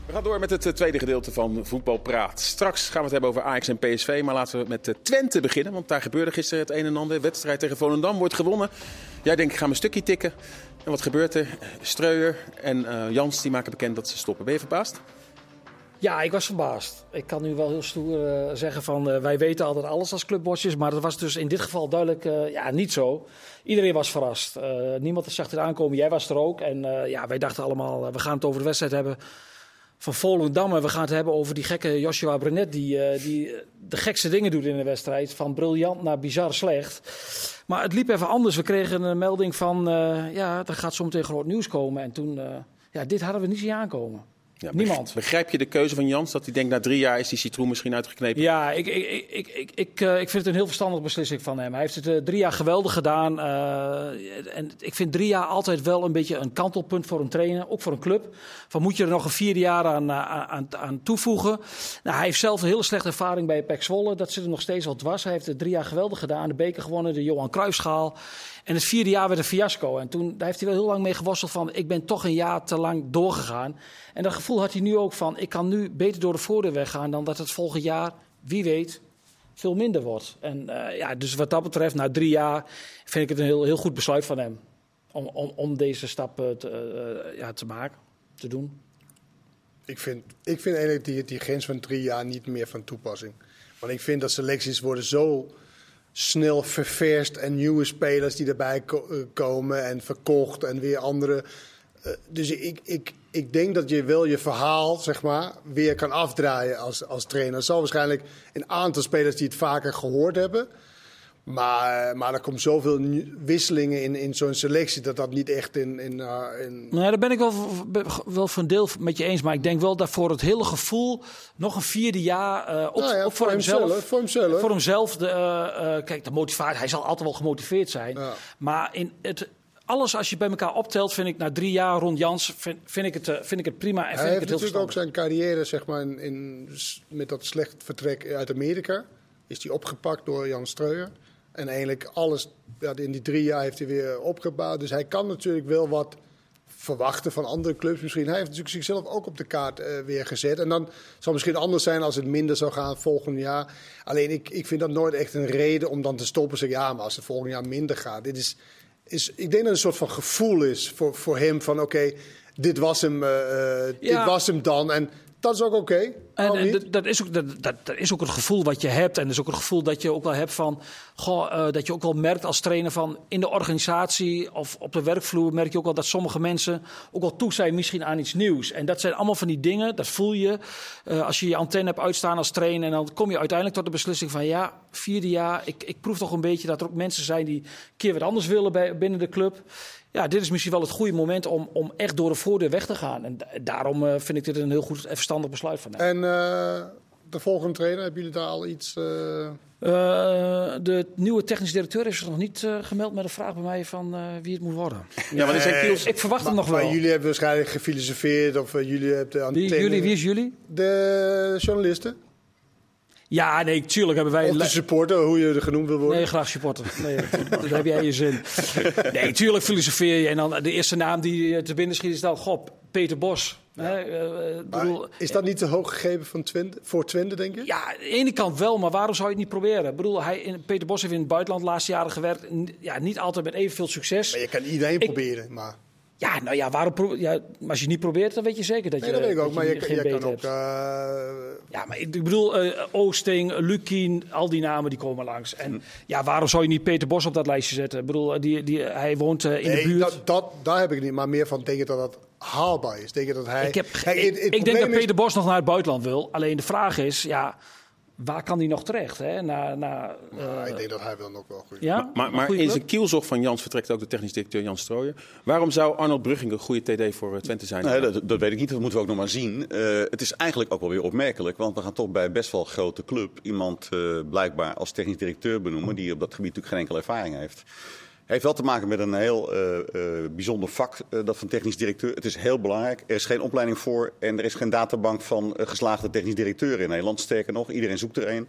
We gaan door met het eh, tweede gedeelte van Voetbal Praat. Straks gaan we het hebben over Ajax en PSV. Maar laten we met eh, Twente beginnen. Want daar gebeurde gisteren het een en ander. Wedstrijd tegen Volendam wordt gewonnen. Jij denkt, ik ga mijn stukje tikken. En wat gebeurt er? Streuer en eh, Jans die maken bekend dat ze stoppen. Ben je verbaasd? Ja, ik was verbaasd. Ik kan nu wel heel stoer eh, zeggen van eh, wij weten altijd alles als clubbosjes. Maar dat was dus in dit geval duidelijk ja, niet zo. Iedereen was verrast. Niemand zag het aankomen. Jij was er ook. En ja, wij dachten allemaal, we gaan het over de wedstrijd hebben van Volendam. En we gaan het hebben over die gekke Joshua Brenet die, die de gekste dingen doet in de wedstrijd. Van briljant naar bizar slecht. Maar het liep even anders. We kregen een melding van, eh, ja, er gaat zometeen groot nieuws komen. En toen, eh, ja, dit hadden we niet zien aankomen. Ja, Niemand. Begrijp je de keuze van Jans? Dat hij denkt, na drie jaar is die citroen misschien uitgeknepen? Ja, ik, ik, ik, ik, ik, ik, eh, ik vind het een heel verstandige beslissing van hem. Hij heeft het eh, drie jaar geweldig gedaan. eh, en ik vind drie jaar altijd wel een beetje een kantelpunt voor een trainer, ook voor een club. Van moet je er nog een vierde jaar aan, aan, aan toevoegen? Nou, hij heeft zelf een hele slechte ervaring bij PEC Zwolle. Dat zit er nog steeds wel dwars. Hij heeft het drie jaar geweldig gedaan. De beker gewonnen, de Johan Cruijffschaal. En het vierde jaar werd een fiasco. En toen daar heeft hij wel heel lang mee geworsteld van... ik ben toch een jaar te lang doorgegaan. En dat gevoel had hij nu ook van... ik kan nu beter door de voordeur weggaan... dan dat het volgend jaar, wie weet, veel minder wordt. En eh, ja, dus wat dat betreft, na drie jaar... vind ik het een heel, heel goed besluit van hem. Om, om, om deze stap eh, te, eh, ja, te maken, te doen. Ik vind, ik vind eigenlijk die, die grens van drie jaar niet meer van toepassing. Want ik vind dat selecties worden zo snel ververst en nieuwe spelers die erbij eh, komen en verkocht en weer andere. Eh, dus ik, ik, ik denk dat je wel je verhaal, zeg maar, weer kan afdraaien als, als trainer. Er zal waarschijnlijk een aantal spelers die het vaker gehoord hebben. Maar, maar er komt zoveel wisselingen in, in zo'n selectie dat dat niet echt in. in, eh, in Nou, daar ben ik wel, wel voor een deel met je eens. Maar ik denk wel dat voor het hele gevoel nog een vierde jaar... eh ook, Nou ja, ook voor, hemzelf... Voor hemzelf. Voor hemzelf, de, eh, eh, kijk, de motivatie, hij zal altijd wel gemotiveerd zijn. Ja. Maar in het, alles als je bij elkaar optelt, vind ik na drie jaar rond Jans, vind, vind, ik, het, eh, vind ik het prima en vind Hij ik heeft het natuurlijk ook zijn carrière zeg maar, in, in, met dat slecht vertrek uit Amerika. Is hij opgepakt door Jan Streuer. En eigenlijk alles ja, in die drie jaar heeft hij weer opgebouwd. Dus hij kan natuurlijk wel wat verwachten van andere clubs misschien. Hij heeft natuurlijk zichzelf ook op de kaart eh, weer gezet. En dan zal het misschien anders zijn als het minder zou gaan volgend jaar. Alleen ik, ik vind dat nooit echt een reden om dan te stoppen. Zeggen, ja, maar als het volgend jaar minder gaat. Dit is is, ik denk dat het een soort van gevoel is voor, voor hem van oké, dit was hem, eh, eh, Ja. dit was hem dan. En dat is ook oké. En, dat, is ook, dat, dat, dat is ook het gevoel wat je hebt. En dat is ook het gevoel dat je ook wel hebt van. Goh, eh, dat je ook wel merkt als trainer van. In de organisatie of op de werkvloer merk je ook wel dat sommige mensen. ook wel toe zijn misschien aan iets nieuws. En dat zijn allemaal van die dingen, dat voel je. eh, als je je antenne hebt uitstaan als trainer. En dan kom je uiteindelijk tot de beslissing van. ja, vierde jaar. Ik, ik proef toch een beetje dat er ook mensen zijn die een keer wat anders willen bij, binnen de club. Ja, dit is misschien wel het goede moment om, om echt door de voordeur weg te gaan. En da- daarom eh, vind ik dit een heel goed en verstandig besluit van hem. En eh, de volgende trainer, hebben jullie daar al iets... eh, Eh, de nieuwe technisch directeur heeft zich nog niet eh, gemeld met een vraag bij mij van eh, wie het moet worden. Ja, is. Kiels... Ik verwacht hem nog maar wel. jullie hebben waarschijnlijk gefilosofeerd of jullie hebben de Wie, antenne... jullie, wie is jullie? De journalisten? Ja, nee, tuurlijk hebben wij... Of de supporter, hoe je er genoemd wil worden? Nee, graag supporter. Nee, [laughs] daar heb jij je zin. Nee, tuurlijk filosofeer je. En dan de eerste naam die eh, te binnen schiet is dan, goh, Peter Bos. Hè, eh, Maar bedoel, is dat niet te hoog gegeven van Twente, voor Twente, denk je? Ja, aan de ene kant wel, maar waarom zou je het niet proberen? Ik bedoel, hij, in, Peter Bos heeft in het buitenland de laatste jaren gewerkt. Ja, niet altijd met evenveel succes. Maar je kan iedereen Ik- proberen, maar... Ja, nou ja, waarom pro- ja, als je het niet probeert, dan weet je zeker dat Nee, je, dat weet ik ook, maar je, geen je beter kan ook... eh, Ja, maar ik ik bedoel, eh, Oosting, Lukien, al die namen die komen langs. Hm. En ja, waarom zou je niet Peter Bos op dat lijstje zetten? Ik bedoel, die, die, hij woont eh, in nee, de buurt. dat, dat, daar heb ik niet, maar meer van, denk je dat dat haalbaar is? Denk je dat hij... ik, heb, Kijk, ik, het- het ik denk dat is- Peter Bos nog naar het buitenland wil. Alleen de vraag is, ja, waar kan hij nog terecht? Hè? Na, na, eh, Ah, ik denk dat hij wel nog wel goed ja? Maar, maar in zijn kielzog van Jans vertrekt ook de technisch directeur Jan Strooijen. Waarom zou Arnold Brugging een goede TD voor eh, Twente zijn? Nee, dat, dat weet ik niet, dat moeten we ook nog maar zien. Eh, het is eigenlijk ook wel weer opmerkelijk, want we gaan toch bij best wel een grote club iemand eh, blijkbaar als technisch directeur benoemen die op dat gebied natuurlijk geen enkele ervaring heeft. Heeft wel te maken met een heel eh, eh, bijzonder vak, eh, dat van technisch directeur. Het is heel belangrijk. Er is geen opleiding voor en er is geen databank van geslaagde technisch directeuren in Nederland. Sterker nog, iedereen zoekt er een.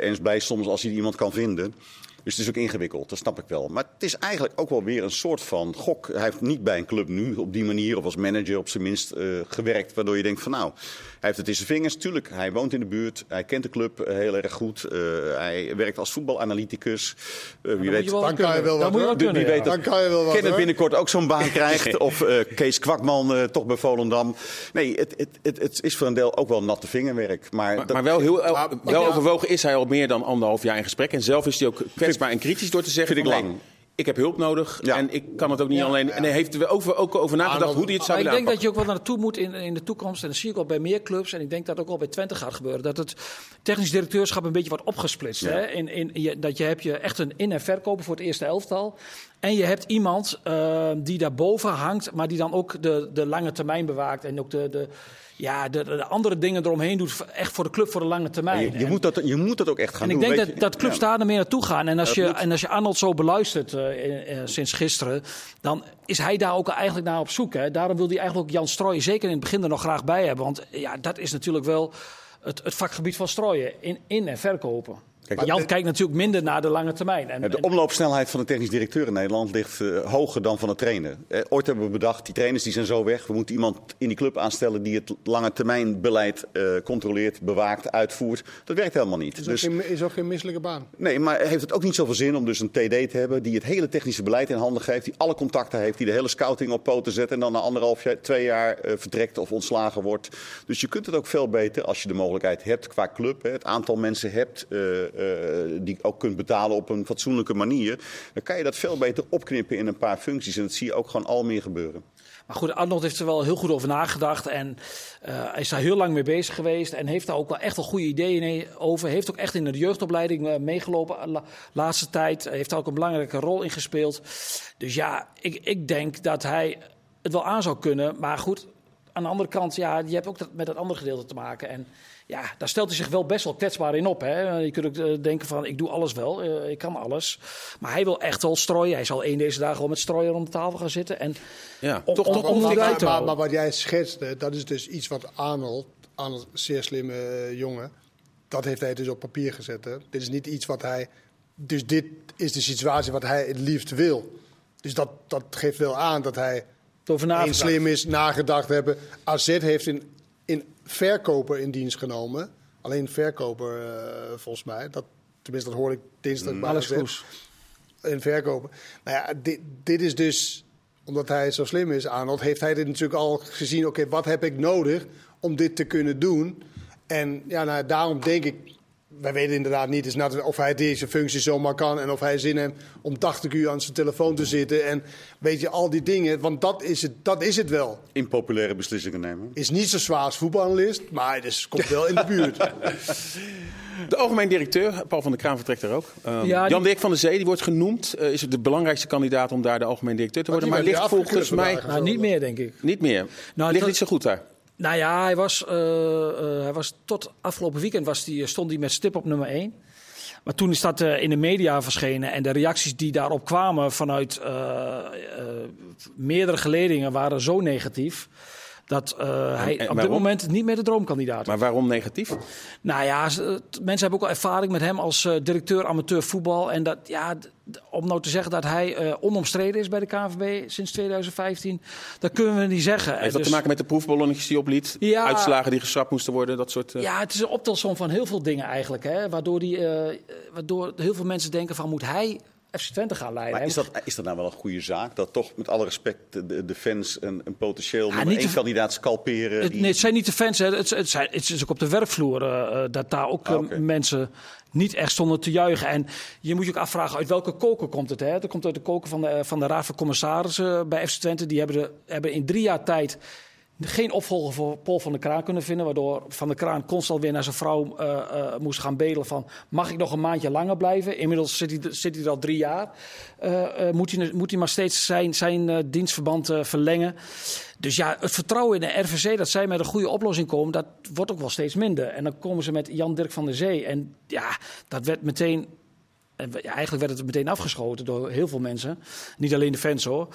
En is blij soms als hij iemand kan vinden. Dus het is ook ingewikkeld, dat snap ik wel. Maar het is eigenlijk ook wel weer een soort van gok. Hij heeft niet bij een club nu op die manier of als manager op zijn minst gewerkt. Waardoor je denkt van nou, heeft het in zijn vingers. Tuurlijk, hij woont in de buurt. Hij kent de club eh, heel erg goed. Eh, hij werkt als voetbalanalyticus. Eh, wie weet, je wel Dan wat kan je wel Dan wat, moet je hoor. wel kunnen, Wie weet Dan kan je wel wat, Kenneth binnenkort ook zo'n baan [laughs] krijgt. Of eh, Kees Kwakman eh, toch bij Volendam. Nee, het, het, het, het is voor een deel ook wel natte vingerwerk. Maar, Maar, dat- maar wel heel wel overwogen is hij al meer dan anderhalf jaar in gesprek. En zelf is hij ook kwetsbaar en kritisch door te zeggen: Vind ik lang. Ik heb hulp nodig Ja. en ik kan het ook niet Ja. alleen. En hij heeft er over, ook over nagedacht Arnold- hoe hij het zou Maar ik willen denk dat je ook wel naartoe moet in, in de toekomst. En dat zie ik ook bij meer clubs. En ik denk dat ook wel bij Twente gaat gebeuren. Dat het technisch directeurschap een beetje wordt opgesplitst. Hè? In, in, je, dat je hebt je echt een in- en verkoper voor het eerste elftal. En je hebt iemand eh, die daarboven hangt. Maar die dan ook de, de lange termijn bewaakt. En ook de, de, ja, de, de andere dingen eromheen doet. Echt voor de club voor de lange termijn. je, je, En- moet dat, je moet dat ook echt gaan en ik doen. denk weet dat, je. dat clubs daar er meer naartoe gaan. En als, Dat je, moet. en als je Arnold zo beluistert eh, eh, eh, sinds gisteren, dan is hij daar ook eigenlijk naar op zoek. Hè. Daarom wil hij eigenlijk ook Jan Strooijen zeker in het begin er nog graag bij hebben. Want ja, dat is natuurlijk wel het, het vakgebied van Strooijen. In, in- en verkopen. Kijk, Maar Jan kijkt natuurlijk minder naar de lange termijn. En, De omloopsnelheid van de technisch directeur in Nederland ligt eh, hoger dan van de trainer. Eh, ooit hebben we bedacht, die trainers die zijn zo weg. We moeten iemand in die club aanstellen die het lange termijn beleid eh, controleert, bewaakt, uitvoert. Dat werkt helemaal niet. Is, Dus, ook geen, is ook geen misselijke baan. nee, maar heeft het ook niet zoveel zin om dus een TD te hebben die het hele technische beleid in handen geeft, die alle contacten heeft, die de hele scouting op poten zet en dan na anderhalf jaar, twee jaar eh, vertrekt of ontslagen wordt. Dus je kunt het ook veel beter als je de mogelijkheid hebt qua club, hè, het aantal mensen hebt die ook kunt betalen op een fatsoenlijke manier. Dan kan je dat veel beter opknippen in een paar functies en dat zie je ook gewoon al meer gebeuren. Maar goed, Arnold heeft er wel heel goed over nagedacht. En eh, hij is daar heel lang mee bezig geweest. En heeft daar ook wel echt wel goede ideeën over. Heeft ook echt in de jeugdopleiding eh, meegelopen de laatste tijd. Heeft daar ook een belangrijke rol in gespeeld. Dus ja, ik, ik denk dat hij het wel aan zou kunnen. Maar goed, aan de andere kant, ja, je hebt ook dat, met dat andere gedeelte te maken. En ja, daar stelt hij zich wel best wel kwetsbaar in op. Hè? Je kunt ook eh, denken van, ik doe alles wel, eh, ik kan alles. Maar hij wil echt wel strooien. Hij zal één deze dagen wel met strooien rond de tafel gaan zitten. En Ja, om, toch- om, toch- om maar, uit te maar, houden. maar wat jij schetste, dat is dus iets wat Arnold, Arnold een zeer slimme eh, jongen, dat heeft hij dus op papier gezet. Hè. Dit is niet iets wat hij, dus dit is de situatie wat hij het liefst wil. Dus dat, dat geeft wel aan dat hij over nagedacht. slim is, nagedacht hebben. AZ heeft in, in verkoper in dienst genomen. Alleen verkoper, eh, volgens mij. Dat, tenminste, dat hoorde ik dinsdag bij Alex. Kroes. verkopen. Nou ja, dit, dit is dus, omdat hij zo slim is, Arnold, heeft hij dit natuurlijk al gezien. Oké, wat heb ik nodig om dit te kunnen doen? En ja, nou, daarom denk ik, wij weten inderdaad niet is of hij deze functie zomaar kan en of hij zin heeft om 80 uur aan zijn telefoon te zitten en weet je al die dingen, want dat is het, dat is het wel. Impopulaire beslissingen nemen. Is niet zo zwaar als voetbalanalist, maar het is, komt wel in de buurt. [laughs] De algemeen directeur, Paul van der Kraan vertrekt er ook. Um, Ja, die- Jan Dirk van der Zee, die wordt genoemd. eh, is de belangrijkste kandidaat om daar de algemeen directeur te worden. Maar ligt volgens mij. Nou, niet meer, denk ik. niet meer. Nou, ligt dat- niet zo goed daar. Nou ja, hij was, eh, eh, hij was tot afgelopen weekend was die, stond hij met stip op nummer 1. Maar toen is dat eh, in de media verschenen en de reacties die daarop kwamen vanuit eh, eh, meerdere geledingen waren zo negatief. Dat eh, hij op dit moment niet meer de droomkandidaat is. Maar waarom negatief? Nou ja, mensen hebben ook al ervaring met hem als eh, directeur amateur voetbal. En dat, ja, om nou te zeggen dat hij eh, onomstreden is bij de KNVB sinds 2015, dat kunnen we niet zeggen. Heeft dat Dus- te maken met de proefballonnetjes die opliet? Ja. Uitslagen die geschrapt moesten worden, dat soort... Ja, het is een optelsom van heel veel dingen eigenlijk. Hè? Waardoor, die, waardoor heel veel mensen denken van moet hij FC Twente gaan leiden. Maar is dat, is dat nou wel een goede zaak? Dat toch met alle respect de, de fans een, een potentieel nummer één kandidaat scalperen? Het, die- nee, het zijn niet de fans. Hè. Het, het, zijn, het is ook op de werkvloer eh, eh, dat daar ook Ah, eh, mensen niet echt stonden te juichen. En je moet je ook afvragen uit welke koker komt het. Hè? Dat komt uit de koker van de, van de Raad van Commissarissen bij FC Twente. Die hebben, de, hebben in drie jaar tijd geen opvolger voor Paul van der Kraan kunnen vinden. Waardoor Van der Kraan constant weer naar zijn vrouw eh, eh, moest gaan bedelen van... mag ik nog een maandje langer blijven? Inmiddels zit hij, zit hij er al drie jaar. Eh, moet, hij, moet hij maar steeds zijn, zijn dienstverband verlengen. Dus ja, het vertrouwen in de RVC dat zij met een goede oplossing komen... dat wordt ook wel steeds minder. En dan komen ze met Jan-Dirk van der Zee. En ja, dat werd meteen... en eigenlijk werd het meteen afgeschoten door heel veel mensen. Niet alleen de fans hoor.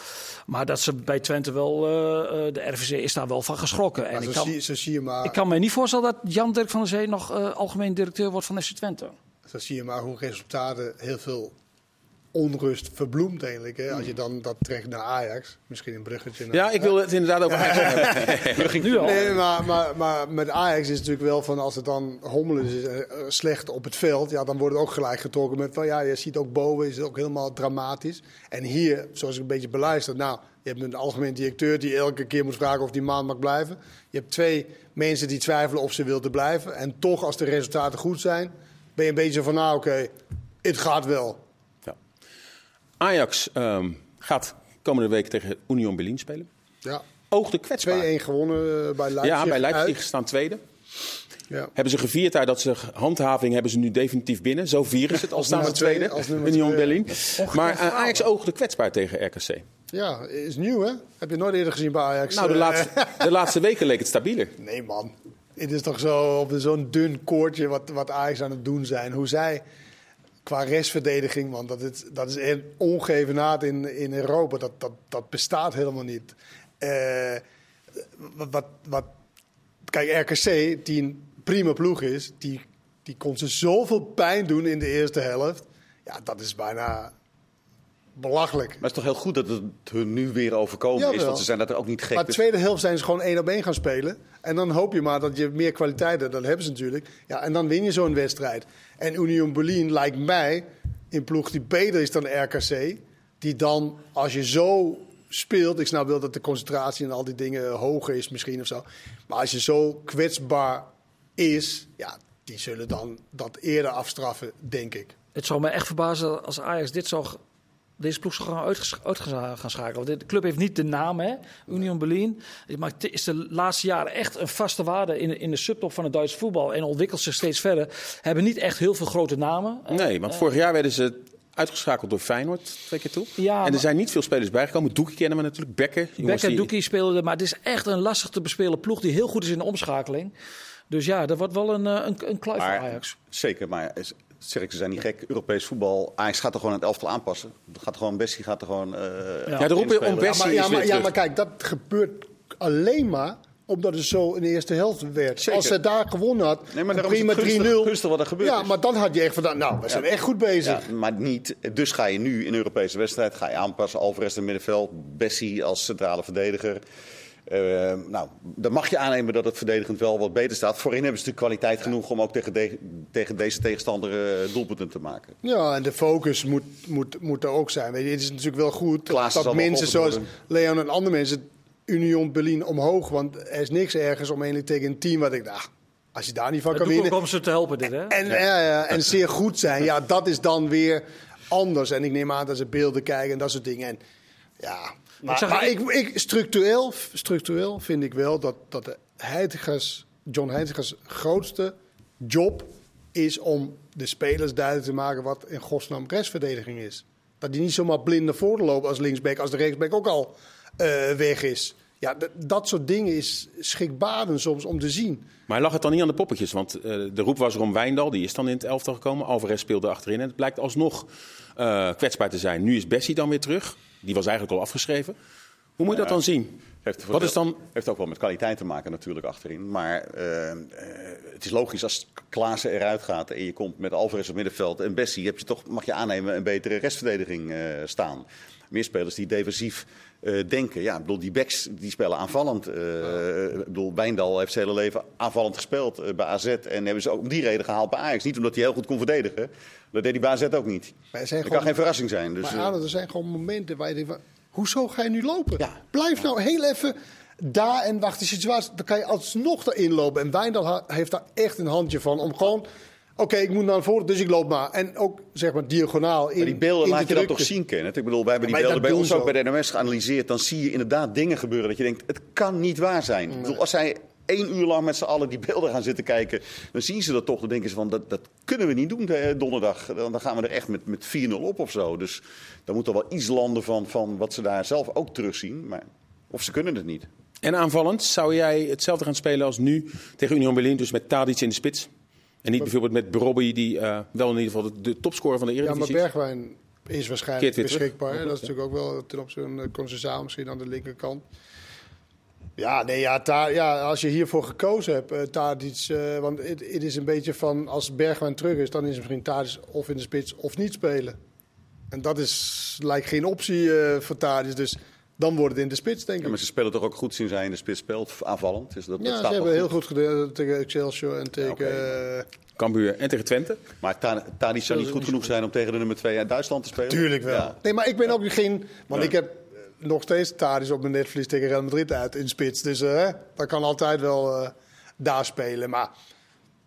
Maar dat ze bij Twente wel, eh, eh, de RVC is daar wel van geschrokken. En ik kan, zie, zo zie je maar, ik kan me niet voorstellen dat Jan Dirk van der Zee nog eh, algemeen directeur wordt van FC Twente. zo zie je maar hoe resultaten heel veel onrust verbloemt eigenlijk. Hè? Als je dan dat trekt naar Ajax, misschien een bruggetje. naar- Ja, ik wil het inderdaad over Ajax hebben. [laughs] Nu al. Nee, maar, maar, maar met Ajax is het natuurlijk wel van als het dan hommelen is eh, slecht op het veld, ja, dan wordt het ook gelijk getrokken met van ja, je ziet ook boven is het ook helemaal dramatisch. En hier, zoals ik een beetje beluister, nou, je hebt een algemeen directeur die elke keer moet vragen of die maand mag blijven. Je hebt twee mensen die twijfelen of ze wilden blijven. En toch, als de resultaten goed zijn, ben je een beetje van nou, oké, het gaat wel. Ja. Ajax ehm, gaat komende week tegen Union Berlin spelen. Ja. Oogde 2-1 kwetsbaar. gewonnen eh, bij Leipzig. Ja, bij Leipzig uit. staan tweede. Ja. Hebben ze gevierd daar dat ze handhaving hebben ze nu definitief binnen. Zo vieren ze het als staan nummer twee, tweede. als Union. Berlin. Maar eh, Ajax oogde kwetsbaar tegen RKC. ja, is nieuw hè? Heb je nooit eerder gezien bij Ajax? Nou, de Eh, laatste, de [laughs] laatste weken leek het stabieler. Nee, man. Het is toch zo op zo'n dun koordje wat, wat Ajax aan het doen zijn. Hoe zij qua restverdediging, want dat is, dat is in, in Europa. Dat, dat, dat bestaat helemaal niet. Eh, wat, wat, wat, kijk, RKC, die een prima ploeg is, die, die kon ze zoveel pijn doen in de eerste helft. Ja, dat is bijna belachelijk. Maar het is toch heel goed dat het hun nu weer overkomen is. Want ze zijn dat er ook niet gek. Maar de tweede helft zijn ze gewoon één op één gaan spelen. En dan hoop je maar dat je meer kwaliteit hebt. Dat hebben ze natuurlijk. Ja, en dan win je zo'n wedstrijd. En Union Berlin lijkt mij een ploeg die beter is dan RKC. Die dan, als je zo speelt... Ik snap wel dat de concentratie en al die dingen hoger is misschien of zo. Maar als je zo kwetsbaar is... Ja, die zullen dan dat eerder afstraffen, denk ik. Het zou me echt verbazen als Ajax dit zou, deze ploeg zou gaan uit gaan schakelen. De club heeft niet de naam, hè? Union Berlin. Maar het is de laatste jaren echt een vaste waarde in de, in de subtop van het Duitse voetbal. En ontwikkelt zich steeds verder. Hebben niet echt heel veel grote namen. Nee, want vorig jaar werden ze uitgeschakeld door Feyenoord twee keer toe. Ja, en er zijn niet veel spelers bijgekomen. Doekie kennen we natuurlijk, Becker die- Doekie speelde, maar het is echt een lastig te bespelen ploeg die heel goed is in de omschakeling. Dus ja, dat wordt wel een, eh, een, een kluif voor Ajax. Zeker, maar is- zeg ik, ze zijn niet gek. Europees voetbal. Ajax gaat er gewoon het elftal aanpassen. Gaat er gewoon, Bessie gaat er gewoon. eh Ja, de roepen om Bessie- Ja, maar, ja, maar, ja, kijk, dat gebeurt alleen maar omdat het zo in de eerste helft werd. Zeker. Als ze daar gewonnen had, Nee, maar prima het gunstig- 3-0. gunstig wat er gebeurd ja, is. maar dan had je echt van, nou, we zijn echt goed bezig. Ja, maar niet. Dus ga je nu in een Europese wedstrijd ga je aanpassen. Alvarez in het middenveld, Bessie als centrale verdediger. Eh, nou, dan mag je aannemen dat het verdedigend wel wat beter staat. Voorin hebben ze natuurlijk kwaliteit genoeg om ook tegen, de- tegen deze tegenstander eh, doelpunten te maken. Ja, en de focus moet, moet, moet er ook zijn. Weet je, het is natuurlijk wel goed dat mensen zoals. Leon en andere mensen Union Berlin omhoog. Want er is niks ergens om eigenlijk tegen een team wat ik dacht, als je daar niet van kan winnen. om ze te helpen, dit, hè? En, ja. ja, en [laughs] zeer goed zijn, ja, dat is dan weer anders. En ik neem aan dat ze beelden kijken en dat soort dingen. En, ja, maar, zag- maar ik, ik, structureel, structureel vind ik wel dat, dat de Heitigers, John Heitigers grootste job is om de spelers duidelijk te maken wat in godsnaam restverdediging is. Dat die niet zomaar blind naar voren lopen als linksback, als de rechtsback ook al eh, weg is. Ja, d- dat soort dingen is schrikbarend soms om te zien. Maar lag het dan niet aan de poppetjes? Want eh, de roep was er om Wijndal, die is dan in het elftal gekomen. Alvarez speelde achterin en het blijkt alsnog eh, kwetsbaar te zijn. Nu is Bessie dan weer terug. Die was eigenlijk al afgeschreven. Hoe moet je dat dan zien? Heeft, Wat is dan... heeft ook wel met kwaliteit te maken natuurlijk achterin. Maar eh, eh, het is logisch als Klaassen eruit gaat en je komt met Alvarez op middenveld en Bessie, heb je toch, mag je aannemen, een betere restverdediging eh, staan. Meer spelers die defensief eh, denken. Ja, ik bedoel, die backs die spelen aanvallend. Eh, Ik bedoel, Wijndal heeft zijn hele leven aanvallend gespeeld eh, bij AZ. En hebben ze ook om die reden gehaald bij Ajax. Niet omdat hij heel goed kon verdedigen. Dat deed hij bij AZ ook niet. Dat gewoon- kan geen verrassing zijn. Dus, maar er zijn gewoon momenten waar je denkt hoezo ga je nu lopen? Ja. Blijf nou heel even daar en wacht de situatie. Dan kan je alsnog erin lopen. En Wijndal heeft daar echt een handje van om gewoon... Oké, ik moet naar voren, dus ik loop maar. En ook, zeg maar, diagonaal in Maar die beelden in laat je dan drukte. toch zien, Kenneth? Ik bedoel, wij hebben die beelden bij dat ons ook bij de NMS geanalyseerd. Dan zie je inderdaad dingen gebeuren dat je denkt, het kan niet waar zijn. Ik bedoel, als zij één uur lang met z'n allen die beelden gaan zitten kijken, dan zien ze dat toch. Dan denken ze van, dat, dat kunnen we niet doen donderdag. Dan, dan gaan we er echt met, met 4-0 op of zo. Dus dan moet er wel iets landen van, van wat ze daar zelf ook terugzien. Maar, of ze kunnen het niet. En aanvallend, zou jij hetzelfde gaan spelen als nu tegen Union Berlin? Dus met Tadic in de spits? En niet bijvoorbeeld met Brobby, die eh, wel in ieder geval de, de topscorer van de Ja, maar Eredivisie is? Bergwijn is waarschijnlijk beschikbaar. hè. Dat is natuurlijk ook wel ten opzichte van uh, Conceição misschien aan de linkerkant. Ja, nee, ja, ja, als je hiervoor gekozen hebt, uh, Tadic, eh, want het, is een beetje van als Bergwijn terug is, dan is misschien Tadic of in de spits of niet spelen. En dat is, lijkt geen optie eh, voor Tadic, dus dan wordt het in de spits, denk ik. Ja, maar ze spelen toch ook goed zien zij in de spits speelt, aanvallend. Dus dat, dat ja, staat ze hebben heel goed gedaan tegen Excelsior en tegen... eh, Cambuur en tegen Twente. Maar Ta- Tadic zou niet goed genoeg zijn om tegen de nummer 2 uit Duitsland te spelen? Tuurlijk wel. Ja. Nee, maar ik ben ook geen. Want Ja. ik heb nog steeds Tadic op mijn netvlies tegen Real Madrid uit in spits. Dus eh dat kan altijd wel eh, daar spelen. Maar,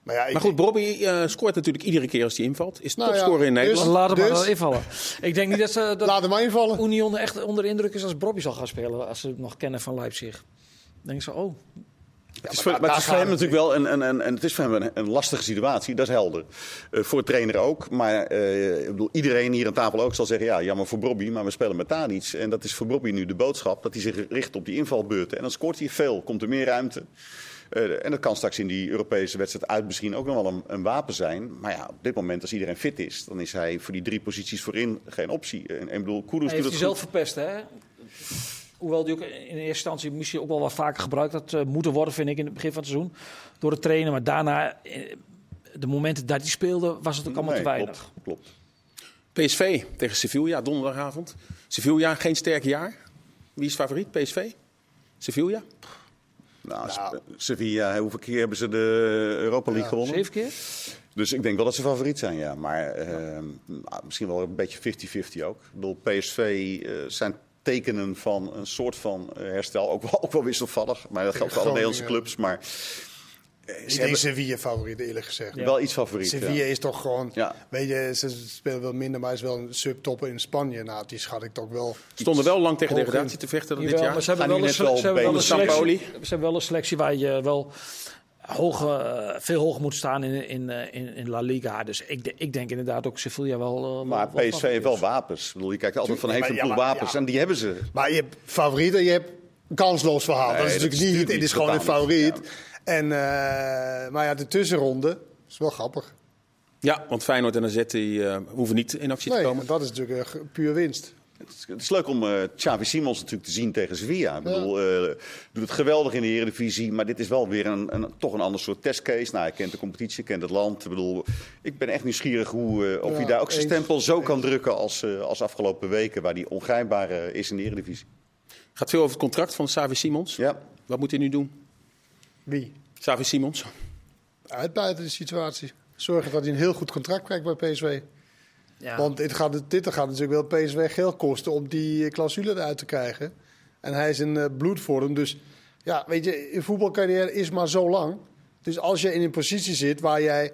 maar ja, ik, Maar goed, Brobby eh, scoort natuurlijk iedere keer als hij invalt. Is Nou ja, topscorer in dus- Nederland. Laat hem maar Dus- wel invallen. Ik denk niet dat, ze, dat laat hem maar invallen. Union echt onder de indruk is als Bobby zal gaan spelen. Als ze het nog kennen van Leipzig. Dan denk ze, oh, Het is maar voor, daar- maar het is voor hem het natuurlijk wel een, een, een, een- het is voor hem een, een lastige situatie, dat is helder. Eh, voor de trainer ook. Maar eh, ik bedoel, iedereen hier aan tafel ook zal zeggen: ja, jammer voor Bobby, maar we spelen met Tadic. En dat is voor Bobby nu de boodschap: dat hij zich richt op die invalbeurten. En dan scoort hij veel, komt er meer ruimte. Eh, en dat kan straks in die Europese wedstrijd uit misschien ook nog wel een, een wapen zijn. Maar ja, op dit moment, als iedereen fit is, dan is hij voor die drie posities voorin geen optie. En, en ik bedoel, Kudus hij doet heeft het hij zelf verpest, hè? Hoewel die ook in eerste instantie misschien ook wel wat vaker gebruikt had eh, moeten worden, vind ik, in het begin van het seizoen. Door de trainer. Maar daarna, eh, de momenten dat hij speelde, was het ook allemaal Nee, te weinig. Klopt, klopt. PSV tegen Sevilla, donderdagavond. Sevilla, geen sterk jaar. Wie is favoriet? PSV? Sevilla? Nou, Nou. Sevilla, hoeveel keer hebben ze de Europa League gewonnen? Zeven keer? Dus ik denk wel dat ze favoriet zijn, ja. Maar eh, nou, misschien wel een beetje 50-50 ook. Ik bedoel, PSV eh, zijn tekenen van een soort van herstel. Ook wel, ook wel wisselvallig. Maar dat geldt voor alle. Nederlandse clubs. Maar eh, Ik ze denk hebben Sevilla favoriet, eerlijk gezegd. Ja. wel iets favoriet. Sevilla ja. is toch gewoon, Ja. weet je, ze spelen wel minder, maar is wel een subtopper in Spanje. Nou, die schat ik toch wel. Stonden wel lang tegen degradatie te vechten dit Jawel, jaar. maar ze hebben Gaan wel een, wel ze hebben wel een selectie. Ze hebben wel een selectie waar je wel hoog, eh, veel hoger moet staan in, in, eh, in, in La Liga. Dus ik, de- ik denk inderdaad ook Sevilla wel. Maar wel PSV heeft wel wapens. Ik bedoel, je kijkt altijd van heeft een ploeg wapens. ja. En die hebben ze. Maar je hebt favorieten, je hebt kansloos verhaal. Nee, dat is dat natuurlijk niet, het is gewoon een favoriet. En, eh, maar ja, de tussenronde is wel grappig. Ja, want Feyenoord en AZ die, eh, hoeven niet in actie te komen. dat is natuurlijk een puur winst. Het is, het is leuk om eh Xavi Simons natuurlijk te zien tegen Sevilla. Ik bedoel, eh, doet het geweldig in de Eredivisie, maar dit is wel weer een, een, toch een ander soort testcase. Nou, hij kent de competitie, kent het land. Ik bedoel, ik ben echt nieuwsgierig hoe, eh, of Ja, hij daar ook zijn stempel zo kan drukken als, eh, als afgelopen weken, waar hij ongrijpbaar is in de Eredivisie. Gaat veel over het contract van Savi Simons. Ja. Wat moet hij nu doen? Wie? Savi Simons. Uitbuiten de situatie. Zorgen dat hij een heel goed contract krijgt bij PSV. Ja. Want dit gaat, dit gaat natuurlijk wel PSV geld kosten om die clausule eruit te krijgen. En hij is in uh, bloedvorm. Dus ja, weet je, een voetbalcarrière is maar zo lang. Dus als je in een positie zit waar jij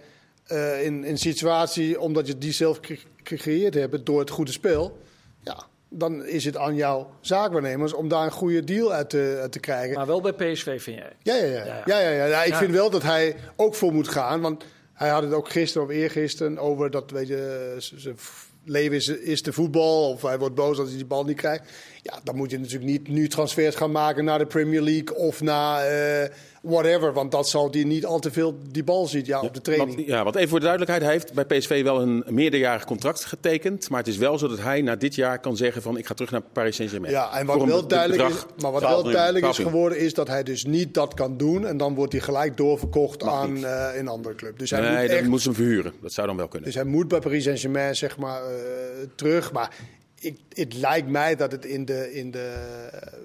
uh, in een situatie, omdat je die zelf gecreëerd hebt door het goede spel, ja, dan is het aan jouw zaakwaarnemers om daar een goede deal uit te, uit te krijgen. Maar wel bij PSV, vind jij? Ja, ja, ja. ja, ja. ja, ja. ik vind wel dat hij ook voor moet gaan. Want hij had het ook gisteren of eergisteren over dat, weet je, zijn leven is, is de voetbal. Of hij wordt boos als hij die bal niet krijgt. Ja, dan moet je natuurlijk niet nu transfers gaan maken naar de Premier League of naar uh, whatever. Want dat zal hij niet al te veel die bal ziet ja, op de training. Want, ja, want even voor de duidelijkheid. Hij heeft bij PSV wel een meerderjarig contract getekend. Maar het is wel zo dat hij na dit jaar kan zeggen van ik ga terug naar Paris Saint-Germain. Ja, en wat wel duidelijk, is, maar wat wel duidelijk is geworden is dat hij dus niet dat kan doen. En dan wordt hij gelijk doorverkocht Mag aan uh, een andere club. Dus hij nee, moet dan echt, moet ze hem verhuren. Dat zou dan wel kunnen. dus hij moet bij Paris Saint-Germain zeg maar uh, terug. Maar ik, het lijkt mij dat het in de, in de,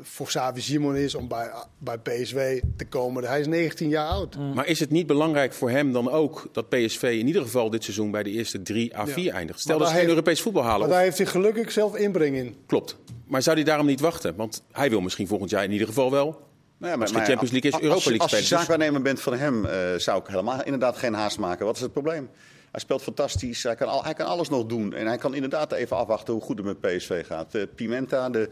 voor Savi Simon is om bij, bij PSV te komen. Hij is 19 jaar oud. Maar is het niet belangrijk voor hem dan ook dat PSV in ieder geval dit seizoen bij de eerste drie à vier Ja. eindigt? Stel Maar dat ze heeft- Europees voetbal halen. Maar of- daar heeft hij gelukkig zelf inbreng in. Klopt. Maar zou hij daarom niet wachten? Want hij wil misschien volgend jaar in ieder geval wel. Nou ja, Als het geen Champions League is, Europa League Als je spelen. Dus- zaakwaarnemer bent van hem, eh, zou ik helemaal inderdaad geen haast maken. Wat is het probleem? Hij speelt fantastisch, hij kan, al, hij kan alles nog doen. En hij kan inderdaad even afwachten hoe goed het met PSV gaat. Eh, Pimenta, de,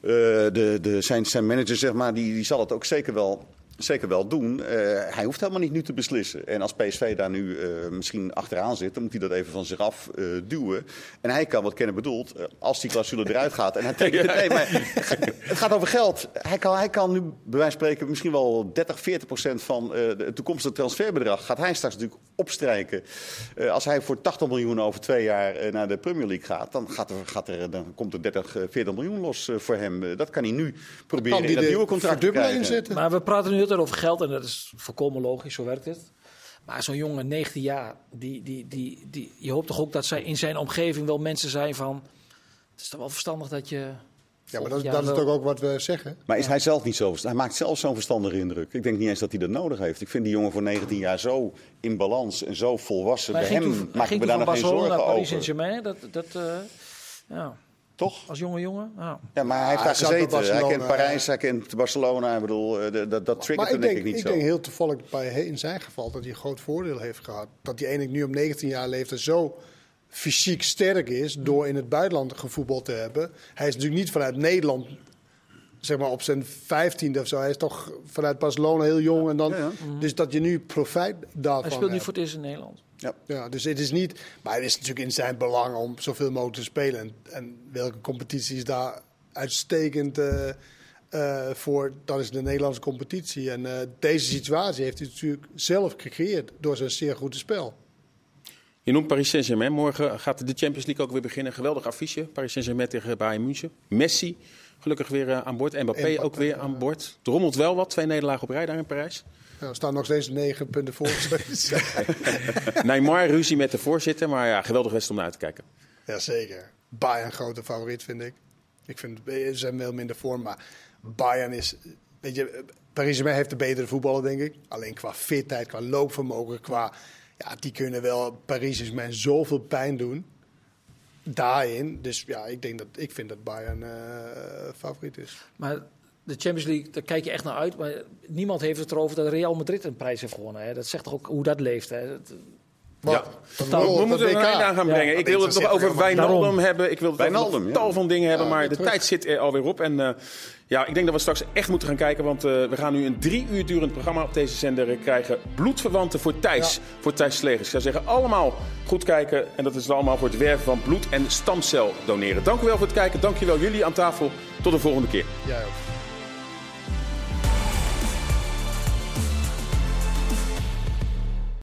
eh, de, de, zijn, zijn manager, zeg maar, die, die zal het ook zeker wel, zeker wel doen. Eh, hij hoeft helemaal niet nu te beslissen. En als PSV daar nu misschien achteraan zit, dan moet hij dat even van zich af duwen. En hij kan, wat Kennen bedoelt, als die clausule eruit gaat. En hij tekent het, [laughs] nee, maar het gaat over geld. Hij kan, hij kan nu, bij wijze van spreken, misschien wel 30, 40 procent van het toekomstige transferbedrag. Gaat hij straks natuurlijk opstrijken. Eh, als hij voor 80 miljoen over twee jaar eh, naar de Premier League gaat, dan, gaat er, gaat er, dan komt er 30, eh, 40 miljoen los eh, voor hem. Eh, dat kan hij nu proberen Kan in die dat nieuwe contract te krijgen. inzetten? Maar we praten nu altijd over geld en dat is volkomen logisch, zo werkt het. Maar zo'n jongen, 19 jaar, die, die, die, die, je hoopt toch ook dat zij in zijn omgeving wel mensen zijn van... Het is toch wel verstandig dat je... Ja, maar dat, is toch ook wat we zeggen. Maar is hij zelf niet zo Hij maakt zelf zo'n verstandige indruk. Ik denk niet eens dat hij dat nodig heeft. Ik vind die jongen voor 19 jaar zo in balans en zo volwassen. Maar Bij hem maak ik ging me toen daar nog geen Barcelona zorgen naar Paris. Saint-Germain. Dat, dat, eh, ja, Toch? als jonge jongen. Ja. Ja, maar hij heeft hij daar gezeten. Hij kent Parijs, hij kent Barcelona. Ik bedoel, eh, dat, dat, triggert hem ik denk denk, ik niet ik zo. denk heel toevallig bij, in zijn geval dat hij een groot voordeel heeft gehad. Dat hij eigenlijk nu op 19 jaar leeftijd zo fysiek sterk is door in het buitenland gevoetbald te hebben. Hij is natuurlijk niet vanuit Nederland, zeg maar op zijn 15e of zo. Hij is toch vanuit Barcelona heel jong. En dan, Ja, ja. Dus dat je nu profijt daarvan Hij speelt nu hebt. voor het eerst in Nederland. Ja. Ja, dus het is niet. Maar het is natuurlijk in zijn belang om zoveel mogelijk te spelen. En, en welke competitie is daar uitstekend eh, eh, voor? Dat is de Nederlandse competitie. En eh, deze situatie heeft hij natuurlijk zelf gecreëerd door zijn zeer goede spel. Je noemt Paris Saint-Germain. Morgen gaat de Champions League ook weer beginnen. Geweldig affiche. Paris Saint-Germain tegen Bayern München. Messi gelukkig weer eh, aan boord. Mbappé Mbappé, ook weer aan boord. Het rommelt wel wat. Twee nederlagen op rij daar in Parijs. Ja, we staan nog steeds negen punten voor. [laughs] [laughs] Neymar ruzie met de voorzitter. Maar ja, geweldig wedstrijd om naar uit te kijken. Jazeker. Bayern grote favoriet, vind ik. Ik vind ze zijn wel minder vorm, maar Bayern is. Weet je, Paris Saint-Germain heeft de betere voetballen, denk ik. Alleen qua fitheid, qua loopvermogen, qua. Ja, die kunnen wel Paris Saint-Germain zoveel pijn doen. Daarin. Dus ja, ik denk dat ik vind dat Bayern eh, favoriet is. Maar de Champions League, daar kijk je echt naar uit. Maar niemand heeft het erover dat Real Madrid een prijs heeft gewonnen. Hè. Dat zegt toch ook hoe dat leeft. Hè. Dat- Wat? Ja. We moeten er een einde aan gaan brengen. ik wil het nog over Wijnaldum hebben. Ik wil het tal van dingen hebben. Ja, Maar de terug. tijd zit er alweer op. En eh, ja, ik denk dat we straks echt moeten gaan kijken. Want eh, we gaan nu een drie uur durend programma op deze zender krijgen. Bloedverwanten voor Thijs. Voor Thijs Slegers. Ik zou zeggen, allemaal goed kijken. En dat is allemaal voor het werven van bloed en stamcel doneren. Dank u wel voor het kijken. Dank je wel jullie aan tafel. Tot de volgende keer. Ook.